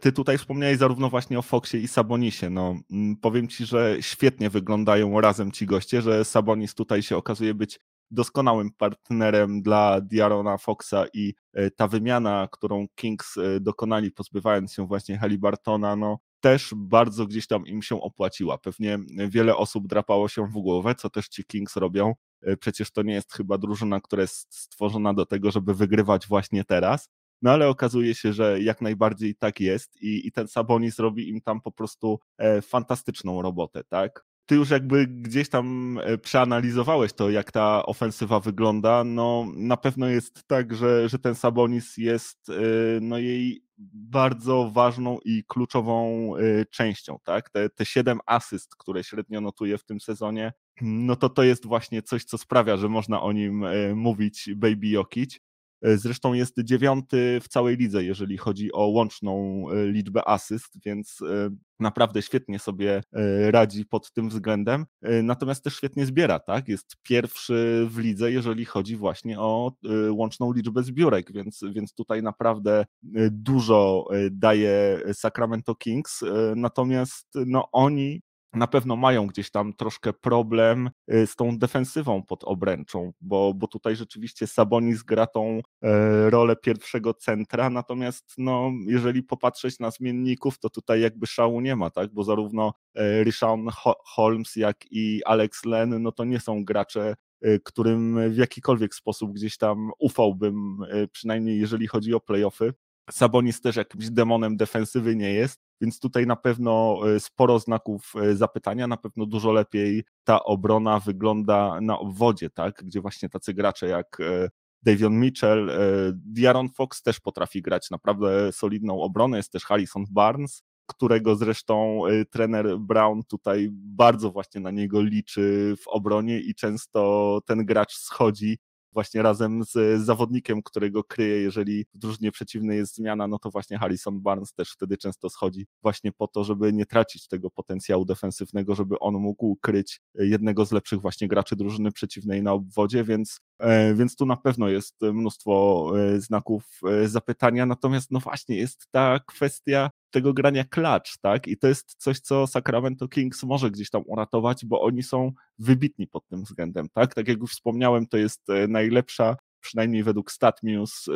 Ty tutaj wspomniałeś zarówno właśnie o Foxie i Sabonisie. No, mm, powiem ci, że świetnie wyglądają razem ci goście, że Sabonis tutaj się okazuje być doskonałym partnerem dla Diarona Foxa i e, ta wymiana, którą Kings e, dokonali, pozbywając się właśnie Halibartona, no też bardzo gdzieś tam im się opłaciła. Pewnie wiele osób drapało się w głowę, co też ci Kings robią. E, przecież to nie jest chyba drużyna, która jest stworzona do tego, żeby wygrywać właśnie teraz. No ale okazuje się, że jak najbardziej tak jest i, i ten Sabonis robi im tam po prostu e, fantastyczną robotę, tak? Ty już jakby gdzieś tam e, przeanalizowałeś to, jak ta ofensywa wygląda, no na pewno jest tak, że, że ten Sabonis jest e, no, jej bardzo ważną i kluczową e, częścią, tak? Te, te 7 asyst, które średnio notuje w tym sezonie, no to to jest właśnie coś, co sprawia, że można o nim mówić Baby Jokic. E, zresztą jest dziewiąty w całej lidze, jeżeli chodzi o łączną e, liczbę asyst, więc e, naprawdę świetnie sobie radzi pod tym względem. Natomiast też świetnie zbiera, tak? Jest pierwszy w lidze, jeżeli chodzi właśnie o łączną liczbę zbiórek, więc, więc tutaj naprawdę dużo daje Sacramento Kings. Natomiast no, oni na pewno mają gdzieś tam troszkę problem y, z tą defensywą pod obręczą, bo, bo tutaj rzeczywiście Sabonis gra tą e, rolę pierwszego centra, natomiast no, jeżeli popatrzeć na zmienników, to tutaj jakby szału nie ma, tak, bo zarówno e, Holmes, jak i Alex Len, no to nie są gracze którym w jakikolwiek sposób gdzieś tam ufałbym, przynajmniej jeżeli chodzi o playoffy. Sabonis też jakimś demonem defensywy nie jest, więc tutaj na pewno sporo znaków zapytania, na pewno dużo lepiej ta obrona wygląda na obwodzie, tak? gdzie właśnie tacy gracze jak Davion Mitchell, Diaron Fox też potrafi grać naprawdę solidną obronę, jest też Harrison Barnes, którego zresztą trener Brown tutaj bardzo właśnie na niego liczy w obronie i często ten gracz schodzi właśnie razem z zawodnikiem, którego kryje, jeżeli w drużynie przeciwnej jest zmiana, no to właśnie Harrison Barnes też wtedy często schodzi właśnie po to, żeby nie tracić tego potencjału defensywnego, żeby on mógł kryć jednego z lepszych właśnie graczy drużyny przeciwnej na obwodzie, więc, e, więc tu na pewno jest mnóstwo e, znaków e, zapytania, natomiast no właśnie jest ta kwestia tego grania klacz, tak? I to jest coś, co Sacramento Kings może gdzieś tam uratować, bo oni są wybitni pod tym względem, tak? Tak jak już wspomniałem, to jest e, najlepsza, przynajmniej według StatMuse,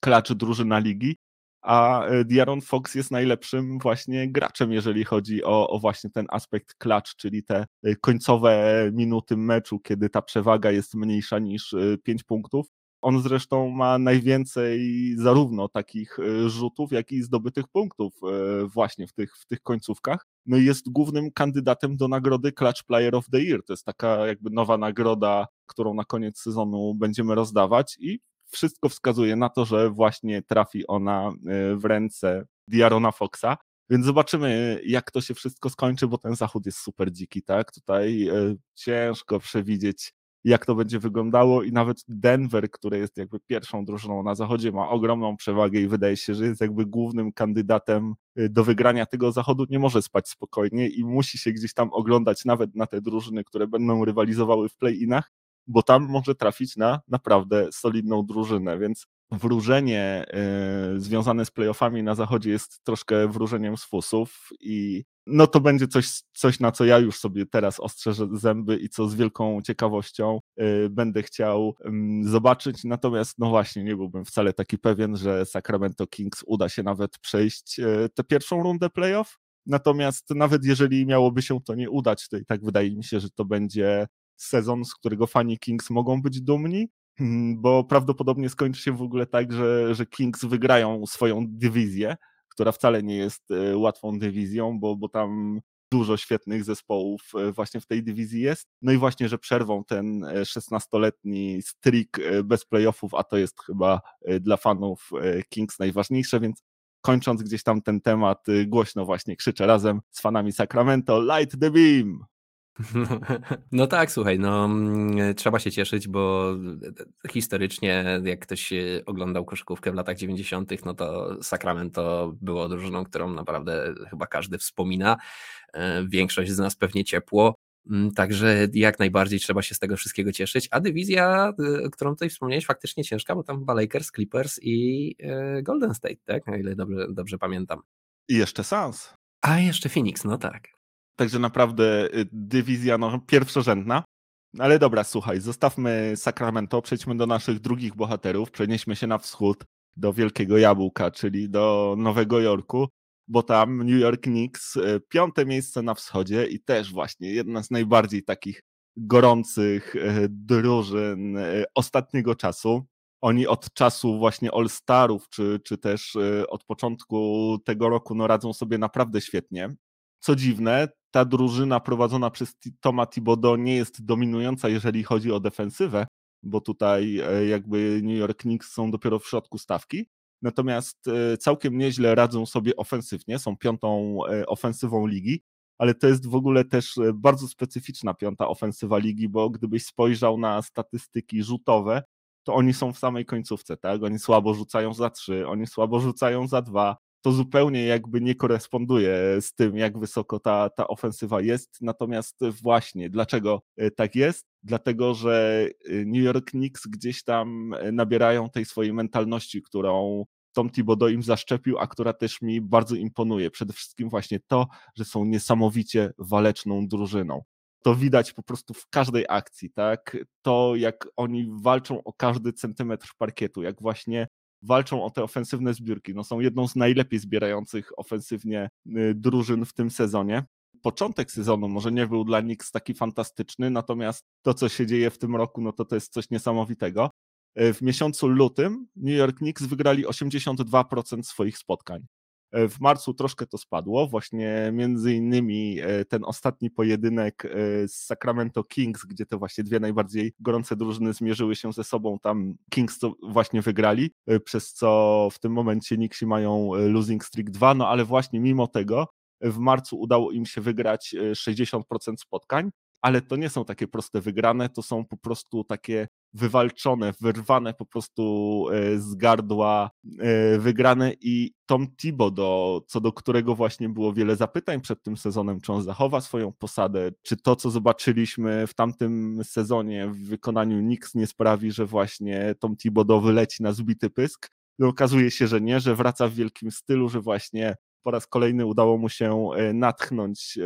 klacz drużyna ligi, a e, Diaron Fox jest najlepszym właśnie graczem, jeżeli chodzi o, o właśnie ten aspekt klacz, czyli te e, końcowe minuty meczu, kiedy ta przewaga jest mniejsza niż 5 punktów. On zresztą ma najwięcej zarówno takich e, rzutów, jak i zdobytych punktów e, właśnie w tych, w tych końcówkach. No i jest głównym kandydatem do nagrody Clutch Player of the Year. To jest taka jakby nowa nagroda, którą na koniec sezonu będziemy rozdawać i wszystko wskazuje na to, że właśnie trafi ona e, w ręce Diarona Foxa. Więc zobaczymy, jak to się wszystko skończy, bo ten zachód jest super dziki, tak? Tutaj ciężko przewidzieć, jak to będzie wyglądało i nawet Denver, który jest jakby pierwszą drużyną na zachodzie, ma ogromną przewagę i wydaje się, że jest jakby głównym kandydatem y, do wygrania tego zachodu, nie może spać spokojnie i musi się gdzieś tam oglądać nawet na te drużyny, które będą rywalizowały w play-inach, bo tam może trafić na naprawdę solidną drużynę, więc wróżenie y, związane z playoffami na zachodzie jest troszkę wróżeniem z fusów i no to będzie coś, coś, na co ja już sobie teraz ostrzeżę zęby i co z wielką ciekawością y, będę chciał zobaczyć. Natomiast, no właśnie, nie byłbym wcale taki pewien, że Sacramento Kings uda się nawet przejść y, tę pierwszą rundę playoff. Natomiast nawet jeżeli miałoby się to nie udać, to i tak wydaje mi się, że to będzie sezon, z którego fani Kings mogą być dumni, hmm, bo prawdopodobnie skończy się w ogóle tak, że, że Kings wygrają swoją dywizję która wcale nie jest e, łatwą dywizją, bo, bo tam dużo świetnych zespołów e, właśnie w tej dywizji jest. No i właśnie, że przerwą ten 16-letni e, streak bez playoffów, a to jest chyba dla fanów Kings najważniejsze, więc kończąc gdzieś tam ten temat, głośno właśnie krzyczę razem z fanami Sacramento, light the beam! No tak, słuchaj, no mm, trzeba się cieszyć, bo historycznie jak ktoś oglądał koszykówkę w latach 90., no to Sacramento było drużyną, którą naprawdę chyba każdy wspomina. E, większość z nas pewnie ciepło. Mm, także jak najbardziej trzeba się z tego wszystkiego cieszyć. A dywizja, którą tutaj wspomniałeś, faktycznie ciężka, bo tam chyba Lakers, Clippers i e, Golden State, tak? O ile dobrze, dobrze pamiętam. I jeszcze Suns. A jeszcze Phoenix, no tak. Także naprawdę y, dywizja no, pierwszorzędna. Ale dobra, słuchaj, zostawmy Sacramento, przejdźmy do naszych drugich bohaterów, przenieśmy się na wschód do Wielkiego Jabłka, czyli do Nowego Jorku, bo tam New York Knicks, y, piąte miejsce na wschodzie i też właśnie jedna z najbardziej takich gorących y, drużyn ostatniego czasu. Oni od czasu właśnie All-Starów, czy, czy też od początku tego roku, no radzą sobie naprawdę świetnie. Co dziwne, ta drużyna prowadzona przez Toma Thibodeau nie jest dominująca, jeżeli chodzi o defensywę, bo tutaj e, jakby New York Knicks są dopiero w środku stawki. Natomiast e, całkiem nieźle radzą sobie ofensywnie, są piątą e, ofensywą ligi, ale to jest w ogóle też bardzo specyficzna piąta ofensywa ligi, bo gdybyś spojrzał na statystyki rzutowe, to oni są w samej końcówce, tak? Oni słabo rzucają za trzy, oni słabo rzucają za dwa, to zupełnie jakby nie koresponduje z tym, jak wysoko ta, ta ofensywa jest. Natomiast właśnie, dlaczego e, tak jest? Dlatego, że e, New York Knicks gdzieś tam e, nabierają tej swojej mentalności, którą Tom Thibodeau im zaszczepił, a która też mi bardzo imponuje. Przede wszystkim właśnie to, że są niesamowicie waleczną drużyną. To widać po prostu w każdej akcji, tak? To, jak oni walczą o każdy centymetr parkietu, jak właśnie walczą o te ofensywne zbiórki. No, są jedną z najlepiej zbierających ofensywnie y, drużyn w tym sezonie. początek sezonu może nie był dla Knicks taki fantastyczny, natomiast to, co się dzieje w tym roku, no to to jest coś niesamowitego. E, w miesiącu lutym New York Knicks wygrali 82% swoich spotkań. E, w marcu troszkę to spadło, właśnie między innymi e, ten ostatni pojedynek z Sacramento Kings, gdzie te właśnie dwie najbardziej gorące drużyny zmierzyły się ze sobą, tam Kings to właśnie wygrali, przez co w tym momencie Knicksi mają losing streak 2, no ale właśnie mimo tego w marcu udało im się wygrać 60% spotkań, ale to nie są takie proste wygrane, to są po prostu takie wywalczone, wyrwane po prostu e, z gardła e, wygrane i Tom Thibodeau, co do którego właśnie było wiele zapytań przed tym sezonem, czy on zachowa swoją posadę, czy to, co zobaczyliśmy w tamtym sezonie w wykonaniu Knicks nie sprawi, że właśnie Tom Thibodeau wyleci na zbity pysk. No, okazuje się, że nie, że wraca w wielkim stylu, że właśnie po raz kolejny udało mu się e, natchnąć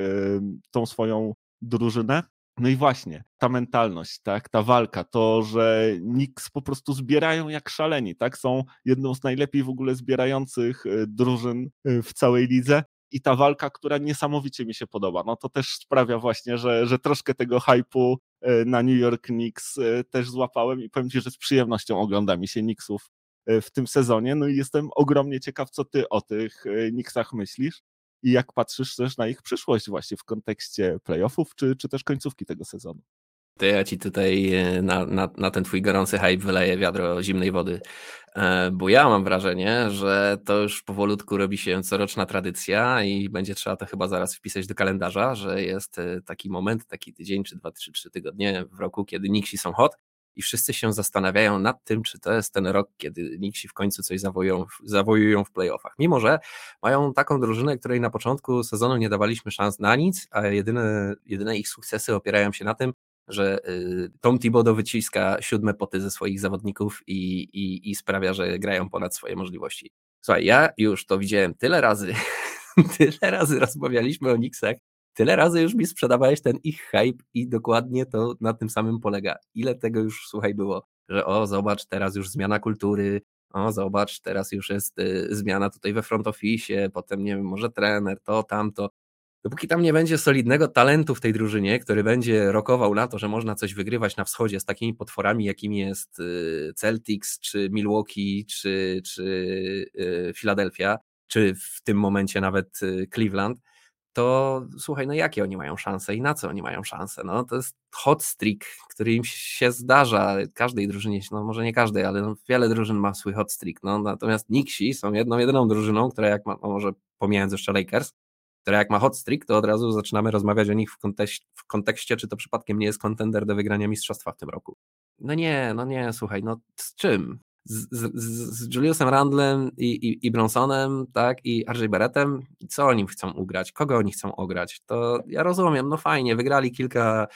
tą swoją drużynę. No i właśnie, ta mentalność, tak, ta walka, to, że Knicks po prostu zbierają jak szaleni, tak, są jedną z najlepiej w ogóle zbierających e, drużyn e, w całej lidze. I ta walka, która niesamowicie mi się podoba, no to też sprawia właśnie, że, że troszkę tego hypu e, na New York Knicks też złapałem i powiem Ci, że z przyjemnością ogląda mi się Knicksów w tym sezonie, no i jestem ogromnie ciekaw, co Ty o tych Knicksach myślisz i jak patrzysz też na ich przyszłość właśnie w kontekście playoffów, czy, czy też końcówki tego sezonu. To ja ci tutaj e, na, na, na, ten twój gorący hype wyleję wiadro zimnej wody, e, bo ja mam wrażenie, że to już powolutku robi się coroczna tradycja i będzie trzeba to chyba zaraz wpisać do kalendarza, że jest e, taki moment, taki tydzień, czy dwa, trzy, trzy tygodnie w roku, kiedy Nixi są hot i wszyscy się zastanawiają nad tym, czy to jest ten rok, kiedy Nixi w końcu coś zawojują, zawojują w playoffach. Mimo, że mają taką drużynę, której na początku sezonu nie dawaliśmy szans na nic, a jedyne, jedyne ich sukcesy opierają się na tym, że y, Tom Thibodeau wyciska siódme poty ze swoich zawodników i, i, i sprawia, że grają ponad swoje możliwości. Słuchaj, ja już to widziałem tyle razy, tyle razy rozmawialiśmy o Knicksach, Tyle razy już mi sprzedawałeś ten ich hype i dokładnie to na tym samym polega. Ile tego już, słuchaj, było, że o, zobacz, teraz już zmiana kultury, o, zobacz, teraz już jest y, zmiana tutaj we front office, potem, nie wiem, może trener, to, tamto. Dopóki tam nie będzie solidnego talentu w tej drużynie, który będzie rokował na to, że można coś wygrywać na wschodzie z takimi potworami, jakimi jest y, Celtics, czy Milwaukee, czy, czy y, Philadelphia, czy w tym momencie nawet y, Cleveland, to słuchaj, no jakie oni mają szanse i na co oni mają szanse? No to jest hot streak, który im się zdarza, każdej drużynie, no może nie każdej, ale no, wiele drużyn ma swój hot streak, no natomiast Nixi są jedną, jedyną drużyną, która jak ma, no może pomijając jeszcze Lakers, która jak ma hot streak, to od razu zaczynamy rozmawiać o nich w, w kontekście czy to przypadkiem nie jest kontender do wygrania mistrzostwa w tym roku. No nie, no nie, słuchaj, no z czym? Z, z, z Juliusem Randlem i, i, i Bronsonem, tak, i RJ Barrettem, co oni chcą ugrać, kogo oni chcą ograć, to ja rozumiem, no fajnie, wygrali kilka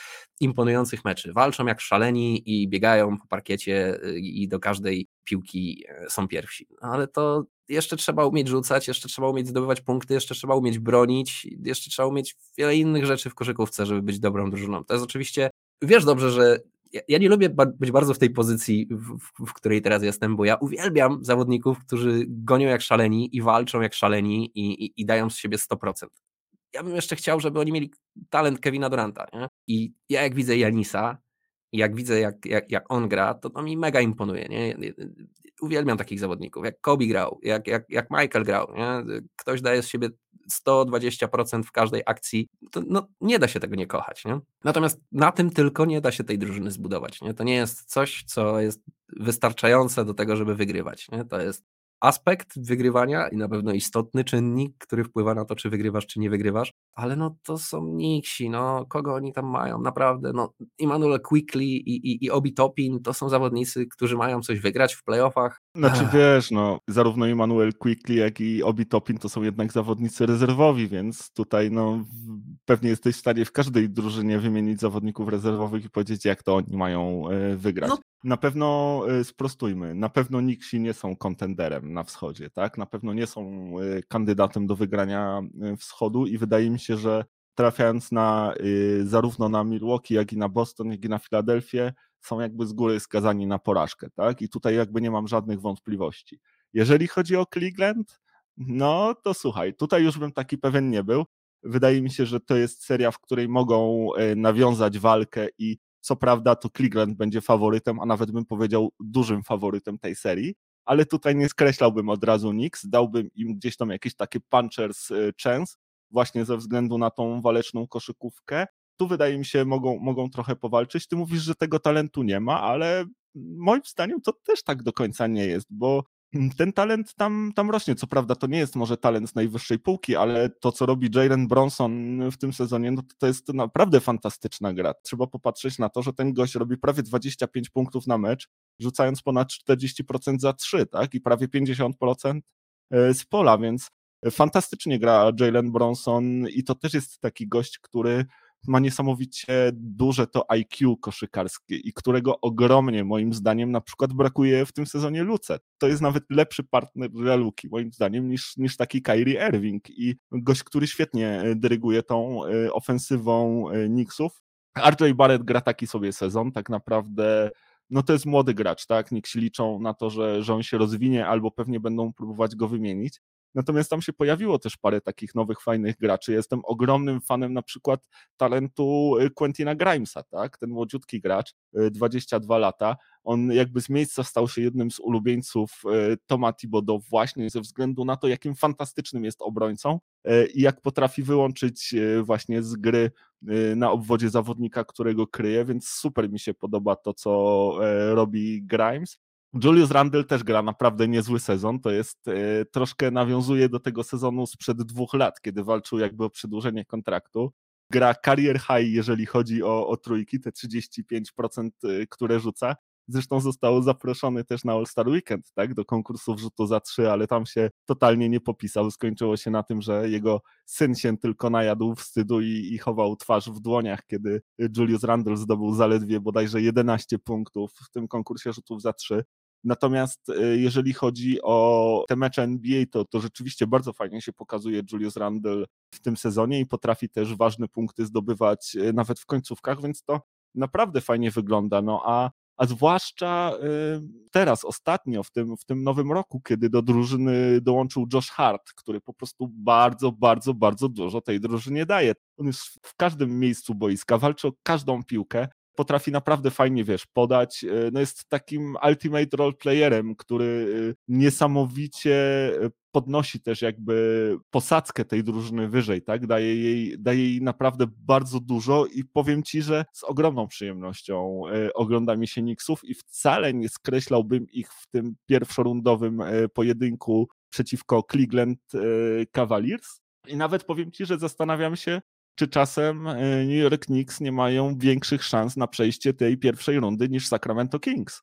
imponujących meczy, walczą jak szaleni i biegają po parkiecie y, i do każdej piłki e, są pierwsi, no, ale to jeszcze trzeba umieć rzucać, jeszcze trzeba umieć zdobywać punkty, jeszcze trzeba umieć bronić, jeszcze trzeba umieć wiele innych rzeczy w koszykówce, żeby być dobrą drużyną. To jest oczywiście, wiesz dobrze, że ja nie lubię być bardzo w tej pozycji, w, w, której teraz jestem, bo ja uwielbiam zawodników, którzy gonią jak szaleni i walczą jak szaleni i, i, i dają z siebie 100%. Ja bym jeszcze chciał, żeby oni mieli talent Kevina Duranta. Nie? I ja jak widzę Janisa, jak widzę jak, jak, jak on gra, to to mi mega imponuje. Nie? Uwielbiam takich zawodników, jak Kobe grał, jak, jak, jak Michael grał. Nie? Ktoś daje z siebie 120% w każdej akcji, to no, nie da się tego nie kochać. Nie? Natomiast na tym tylko nie da się tej drużyny zbudować. Nie? To nie jest coś, co jest wystarczające do tego, żeby wygrywać. Nie? To jest aspekt wygrywania i na pewno istotny czynnik, który wpływa na to, czy wygrywasz, czy nie wygrywasz, ale no to są niksi, no kogo oni tam mają, naprawdę, no Immanuel Quickly i, i, i Obi Topin to są zawodnicy, którzy mają coś wygrać w playoffach. Znaczy Ech. wiesz, no zarówno Immanuel Quickly, jak i Obi Topin to są jednak zawodnicy rezerwowi, więc tutaj no pewnie jesteś w stanie w każdej drużynie wymienić zawodników rezerwowych i powiedzieć, jak to oni mają e, wygrać. No na pewno y, sprostujmy, na pewno Nixi nie są kontenderem na wschodzie, tak? Na pewno nie są y, kandydatem do wygrania wschodu i wydaje mi się, że trafiając na zarówno na Milwaukee, jak i na Boston, jak i na Filadelfię, są jakby z góry skazani na porażkę, tak? I tutaj jakby nie mam żadnych wątpliwości. Jeżeli chodzi o Cleveland, no to słuchaj, tutaj już bym taki pewien nie był. Wydaje mi się, że to jest seria, w której mogą nawiązać walkę i co prawda to Cleveland będzie faworytem, a nawet bym powiedział dużym faworytem tej serii, ale tutaj nie skreślałbym od razu Knicks, dałbym im gdzieś tam jakieś takie punchers chance, właśnie ze względu na tą waleczną koszykówkę. Tu wydaje mi się, mogą, mogą trochę powalczyć. Ty mówisz, że tego talentu nie ma, ale moim zdaniem to też tak do końca nie jest, bo ten talent tam, tam rośnie. Co prawda to nie jest może talent z najwyższej półki, ale to, co robi Jalen Bronson w tym sezonie, no to, jest naprawdę fantastyczna gra. Trzeba popatrzeć na to, że ten gość robi prawie 25 punktów na mecz, rzucając ponad 40% za 3, tak? I prawie 50% e, z pola, więc fantastycznie gra Jalen Bronson i to też jest taki gość, który ma niesamowicie duże to IQ koszykarskie i którego ogromnie moim zdaniem na przykład brakuje w tym sezonie Luce. To jest nawet lepszy partner dla Luki moim zdaniem niż, niż taki Kyrie Irving i gość, który świetnie e, dyryguje tą e, ofensywą e, Knicksów. RJ Barrett gra taki sobie sezon, tak naprawdę no to jest młody gracz, tak? Nikt się liczą na to, że, że on się rozwinie albo pewnie będą próbować go wymienić. Natomiast tam się pojawiło też parę takich nowych, fajnych graczy. Jestem ogromnym fanem na przykład talentu y, Quentina Grimesa, tak? Ten młodziutki gracz, 22 y, lata. On jakby z miejsca stał się jednym z ulubieńców y, Toma Thibodeau właśnie ze względu na to, jakim fantastycznym jest obrońcą i jak potrafi wyłączyć właśnie z gry na obwodzie zawodnika, którego kryje, więc super mi się podoba to, co robi Grimes. Julius Randle też gra naprawdę niezły sezon. To jest e, troszkę nawiązuje do tego sezonu sprzed dwóch lat, kiedy walczył jakby o przedłużenie kontraktu. Gra career high, jeżeli chodzi o, o trójki, te 35%, e, które rzuca. Zresztą został zaproszony też na All-Star Weekend, tak, do konkursu wrzutu za trzy, ale tam się totalnie nie popisał. Skończyło się na tym, że jego syn się tylko najadł wstydu i, i chował twarz w dłoniach, kiedy Julius Randle zdobył zaledwie bodajże 11 punktów w tym konkursie rzutów za trzy. Natomiast e, jeżeli chodzi o te mecze NBA, to, to rzeczywiście bardzo fajnie się pokazuje Julius Randle w tym sezonie i potrafi też ważne punkty zdobywać e, nawet w końcówkach, więc to naprawdę fajnie wygląda. No a, a zwłaszcza e, teraz, ostatnio, w tym, w tym nowym roku, kiedy do drużyny dołączył Josh Hart, który po prostu bardzo, bardzo, bardzo dużo tej drużynie daje. On jest w każdym miejscu boiska, walczy o każdą piłkę potrafi naprawdę fajnie, wiesz, podać. E, no jest takim ultimate role playerem, który e, niesamowicie e, podnosi też jakby posadzkę tej drużyny wyżej, tak? Daje jej, daje jej naprawdę bardzo dużo i powiem ci, że z ogromną przyjemnością ogląda mi się Knicksów i wcale nie skreślałbym ich w tym pierwszorundowym pojedynku przeciwko Cleveland Cavaliers. I nawet powiem ci, że zastanawiam się, czy czasem e, New York Knicks nie mają większych szans na przejście tej pierwszej rundy niż Sacramento Kings?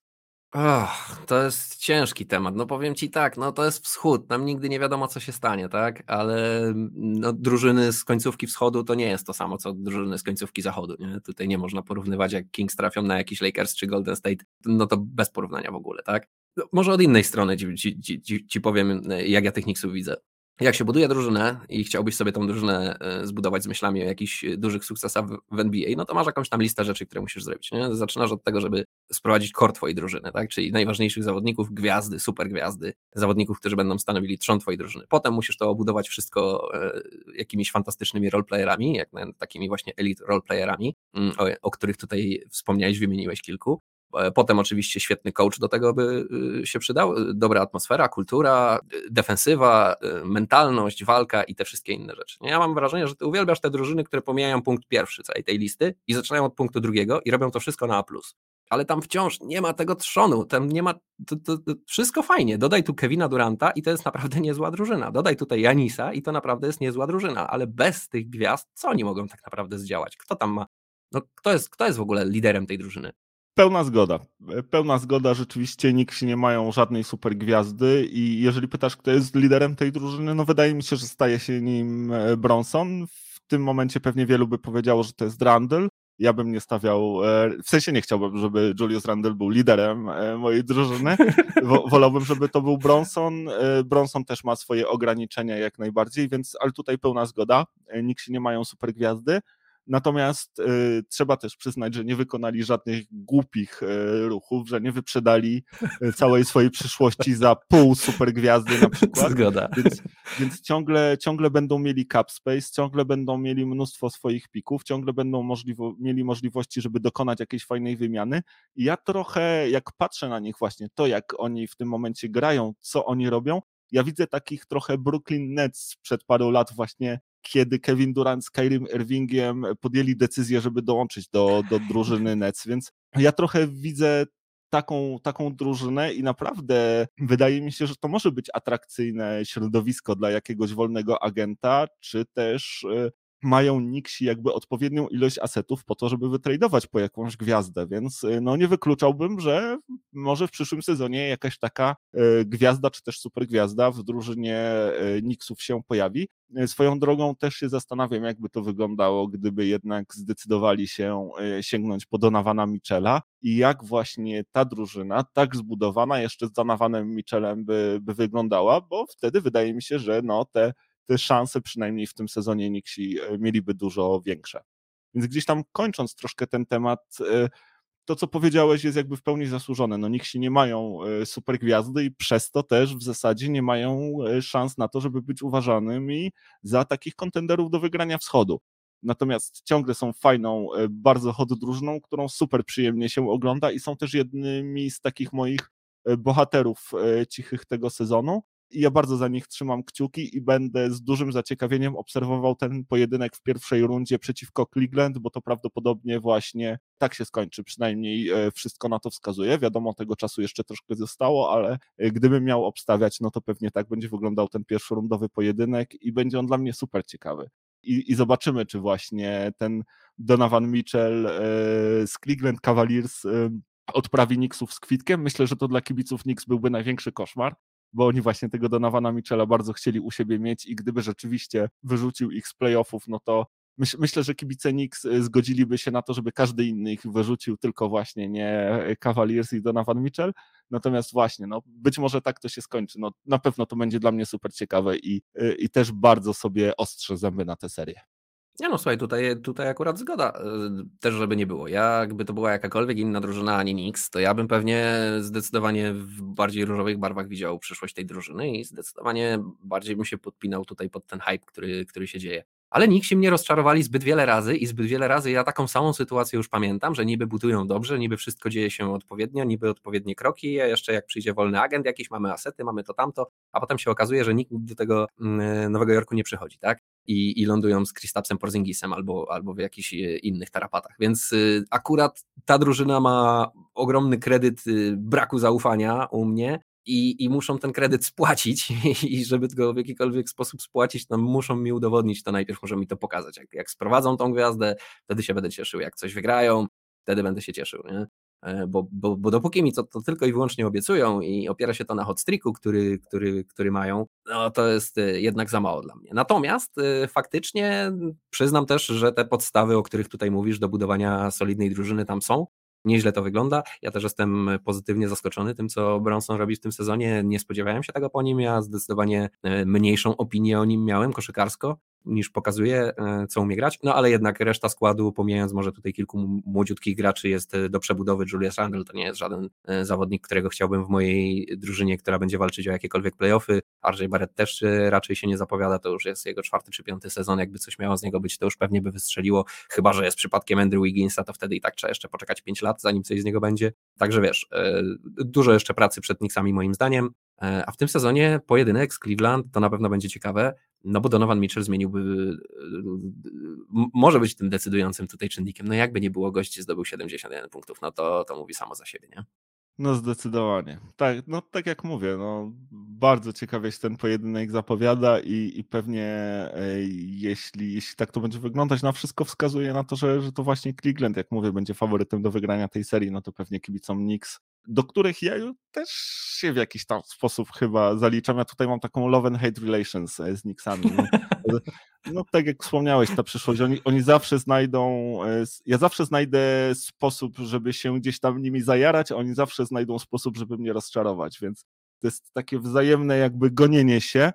Oh, to jest ciężki temat. No powiem ci tak, no to jest wschód, nam nigdy nie wiadomo, co się stanie, tak? Ale no, drużyny z końcówki wschodu to nie jest to samo, co drużyny z końcówki zachodu. Nie? Tutaj nie można porównywać, jak Kings trafią na jakiś Lakers czy Golden State, no to bez porównania w ogóle, tak? No, może od innej strony ci, ci, ci, ci powiem, jak ja tych Knicksów widzę jak się buduje drużynę i chciałbyś sobie tą drużynę e, zbudować z myślami o jakichś dużych sukcesach w NBA, no to masz jakąś tam listę rzeczy, które musisz zrobić. Nie? Zaczynasz od tego, żeby sprowadzić kor twojej drużyny, tak? czyli najważniejszych zawodników, gwiazdy, super gwiazdy, zawodników, którzy będą stanowili trzon twojej drużyny. Potem musisz to obudować wszystko e, jakimiś fantastycznymi roleplayerami, jak takimi właśnie elite roleplayerami, mm, o których tutaj wspomniałeś, wymieniłeś kilku. E, potem oczywiście świetny coach do tego by y, się przydał, dobra atmosfera, kultura, defensywa, mentalność, walka i te wszystkie inne rzeczy. Ja mam wrażenie, że ty uwielbiasz te drużyny, które pomijają punkt pierwszy całej tej listy i zaczynają od punktu drugiego i robią to wszystko na A+. Ale tam wciąż nie ma tego trzonu, tam nie ma, to, to, to wszystko fajnie. Dodaj tu Kevina Duranta i to jest naprawdę niezła drużyna. Dodaj tutaj Janisa i to naprawdę jest niezła drużyna, ale bez tych gwiazd, co oni mogą tak naprawdę zdziałać? Kto tam ma, no kto jest, kto jest w ogóle liderem tej drużyny? Pełna zgoda. Pełna zgoda, rzeczywiście nikt nie mają żadnej super gwiazdy i jeżeli pytasz, kto jest liderem tej drużyny, no wydaje mi się, że staje się nim e, Bronson. W tym momencie pewnie wielu by powiedziało, że to jest Randall. Ja bym nie stawiał, e, w sensie nie chciałbym, żeby Julius Randle był liderem e, mojej drużyny. Wolałbym, żeby to był Bronson. Bronson też ma swoje ograniczenia jak najbardziej, więc ale tutaj pełna zgoda. Nikt nie mają super gwiazdy. Natomiast y, trzeba też przyznać, że nie wykonali żadnych głupich y, ruchów, że nie wyprzedali y, całej swojej przyszłości za pół supergwiazdy na przykład. Zgoda. Więc, więc ciągle, ciągle będą mieli cap space, ciągle będą mieli mnóstwo swoich pików, ciągle będą możliwo, mieli możliwości, żeby dokonać jakiejś fajnej wymiany. I ja trochę, jak patrzę na nich właśnie, to jak oni w tym momencie grają, co oni robią, ja widzę takich trochę Brooklyn Nets przed paru lat właśnie kiedy Kevin Durant z Kyrie Irvingiem podjęli decyzję, żeby dołączyć do, do drużyny Nets, więc ja trochę widzę taką, taką drużynę i naprawdę wydaje mi się, że to może być atrakcyjne środowisko dla jakiegoś wolnego agenta, czy też y, mają Nixi jakby odpowiednią ilość asetów po to, żeby wytradować po jakąś gwiazdę, więc y, no nie wykluczałbym, że może w przyszłym sezonie jakaś taka y, gwiazda, czy też super gwiazda w drużynie Nixów się pojawi. Swoją drogą też się zastanawiam, jakby to wyglądało, gdyby jednak zdecydowali się sięgnąć po Donawana Michela i jak właśnie ta drużyna, tak zbudowana, jeszcze z Donavanem Michelem by, by wyglądała, bo wtedy wydaje mi się, że no te te szanse przynajmniej w tym sezonie Nixi e, mieliby dużo większe. Więc gdzieś tam kończąc troszkę ten temat, e, to co powiedziałeś jest jakby w pełni zasłużone. No Nixi nie mają e, super gwiazdy i przez to też w zasadzie nie mają szans na to, żeby być uważanymi za takich kontenderów do wygrania wschodu. Natomiast ciągle są fajną, bardzo hot którą super przyjemnie się ogląda i są też jednymi z takich moich bohaterów cichych tego sezonu i ja bardzo za nich trzymam kciuki i będę z dużym zaciekawieniem obserwował ten pojedynek w pierwszej rundzie przeciwko Cleveland, bo to prawdopodobnie właśnie tak się skończy, przynajmniej e, wszystko na to wskazuje. Wiadomo, tego czasu jeszcze troszkę zostało, ale e, gdybym miał obstawiać, no to pewnie tak będzie wyglądał ten pierwszorundowy pojedynek i będzie on dla mnie super ciekawy. I, i zobaczymy, czy właśnie ten Donovan Mitchell e, z Cleveland Cavaliers odprawi Knicksów z kwitkiem. Myślę, że to dla kibiców Knicks byłby największy koszmar, bo oni właśnie tego Donowana Michela bardzo chcieli u siebie mieć i gdyby rzeczywiście wyrzucił ich z playoffów, no to myśl, myślę, że kibice Knicks y, zgodziliby się na to, żeby każdy inny ich wyrzucił, tylko właśnie nie Cavaliers i Donovan Mitchell. Natomiast właśnie, no być może tak to się skończy. No, na pewno to będzie dla mnie super ciekawe i, y, i też bardzo sobie ostrzę zęby na tę serię. Nie no, słuchaj, tutaj, tutaj akurat zgoda. Y, też, żeby nie było. Ja, jakby to była jakakolwiek inna drużyna, a nie Nix, to ja bym pewnie zdecydowanie w bardziej różowych barwach widział przyszłość tej drużyny i zdecydowanie bardziej bym się podpinał tutaj pod ten hype, który, który się dzieje. Ale Nixi mnie rozczarowali zbyt wiele razy i zbyt wiele razy ja taką samą sytuację już pamiętam, że niby budują dobrze, niby wszystko dzieje się odpowiednio, niby odpowiednie kroki, a jeszcze jak przyjdzie wolny agent jakiś, mamy asety, mamy to tamto, a potem się okazuje, że nikt do tego mm, Nowego Jorku nie przychodzi, tak? i, i lądują z Kristapsem Porzingisem albo, albo w jakichś e, innych tarapatach. Więc y, akurat ta drużyna ma ogromny kredyt braku zaufania u mnie i, i muszą ten kredyt spłacić i żeby go w jakikolwiek sposób spłacić, to muszą mi udowodnić to najpierw, muszą mi to pokazać. Jak, jak sprowadzą tą gwiazdę, wtedy się będę cieszył. Jak coś wygrają, wtedy będę się cieszył. Nie? E, bo, bo, bo dopóki mi to, to tylko i wyłącznie obiecują i opiera się to na hot streaku, który, który, który mają, no to jest e, jednak za mało dla mnie. Natomiast e, faktycznie przyznam też, że te podstawy, o których tutaj mówisz, do budowania solidnej drużyny tam są. Nieźle to wygląda. Ja też jestem pozytywnie zaskoczony tym, co Bronson robi w tym sezonie. Nie spodziewałem się tego po nim. Ja zdecydowanie mniejszą opinię o nim miałem koszykarsko niż pokazuje, e, co umie grać, no ale jednak reszta składu, pomijając może tutaj kilku młodziutkich graczy, jest e, do przebudowy. Julius Randle to nie jest żaden e, zawodnik, którego chciałbym w mojej drużynie, która będzie walczyć o jakiekolwiek playoffy. RJ Barrett też raczej się nie zapowiada, to już jest jego czwarty czy piąty sezon, jakby coś miało z niego być, to już pewnie by wystrzeliło, chyba, że jest przypadkiem Andrew Wigginsa, to wtedy i tak trzeba jeszcze poczekać 5 lat, zanim coś z niego będzie. Także wiesz, dużo jeszcze pracy przed Knicksami moim zdaniem, a w tym sezonie pojedynek z Cleveland to na pewno będzie ciekawe. No bo Donovan Mitchell zmieniłby, może być tym decydującym tutaj czynnikiem. No jakby nie było, gości zdobył 71 punktów, no to, to mówi samo za siebie, nie? No zdecydowanie. Tak, no tak jak mówię, no bardzo ciekawie się ten pojedynek zapowiada i, i pewnie e, jeśli, jeśli tak to będzie wyglądać, no wszystko wskazuje na to, że, że to właśnie Cleveland, jak mówię, będzie faworytem do wygrania tej serii, no to pewnie kibicom Knicks do których ja też się w jakiś tam sposób chyba zaliczam. Ja tutaj mam taką love and hate relations e, z Knicksami. No, no tak jak wspomniałeś, ta przyszłość, oni, oni zawsze znajdą, e, ja zawsze znajdę sposób, żeby się gdzieś tam nimi zajarać, a oni zawsze znajdą sposób, żeby mnie rozczarować, więc to jest takie wzajemne jakby gonienie się,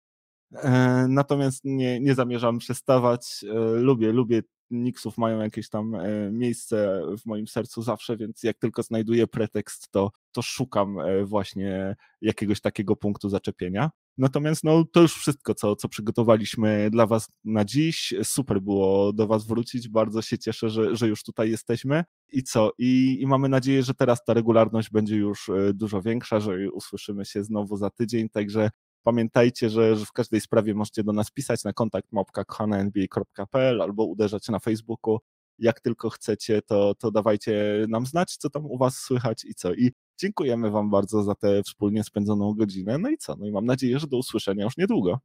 e, natomiast nie, nie zamierzam przestawać, lubię, lubię Nixów mają jakieś tam e, miejsce w moim sercu zawsze, więc jak tylko znajduję pretekst, to, to szukam e, właśnie jakiegoś takiego punktu zaczepienia. Natomiast no, to już wszystko, co, co przygotowaliśmy dla Was na dziś. Super było do Was wrócić. Bardzo się cieszę, że, że już tutaj jesteśmy. I co? I, I mamy nadzieję, że teraz ta regularność będzie już e, dużo większa, że usłyszymy się znowu za tydzień. Także Pamiętajcie, że, że w każdej sprawie możecie do nas pisać na kontakt mopka.nba.pl albo uderzać na Facebooku. Jak tylko chcecie, to, to dawajcie nam znać, co tam u Was słychać i co. I dziękujemy Wam bardzo za tę wspólnie spędzoną godzinę. No i co? No i mam nadzieję, że do usłyszenia już niedługo.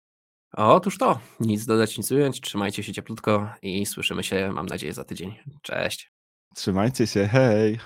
Otóż to, nic dodać, nic ująć. Trzymajcie się cieplutko i słyszymy się, mam nadzieję, za tydzień. Cześć. Trzymajcie się, hej.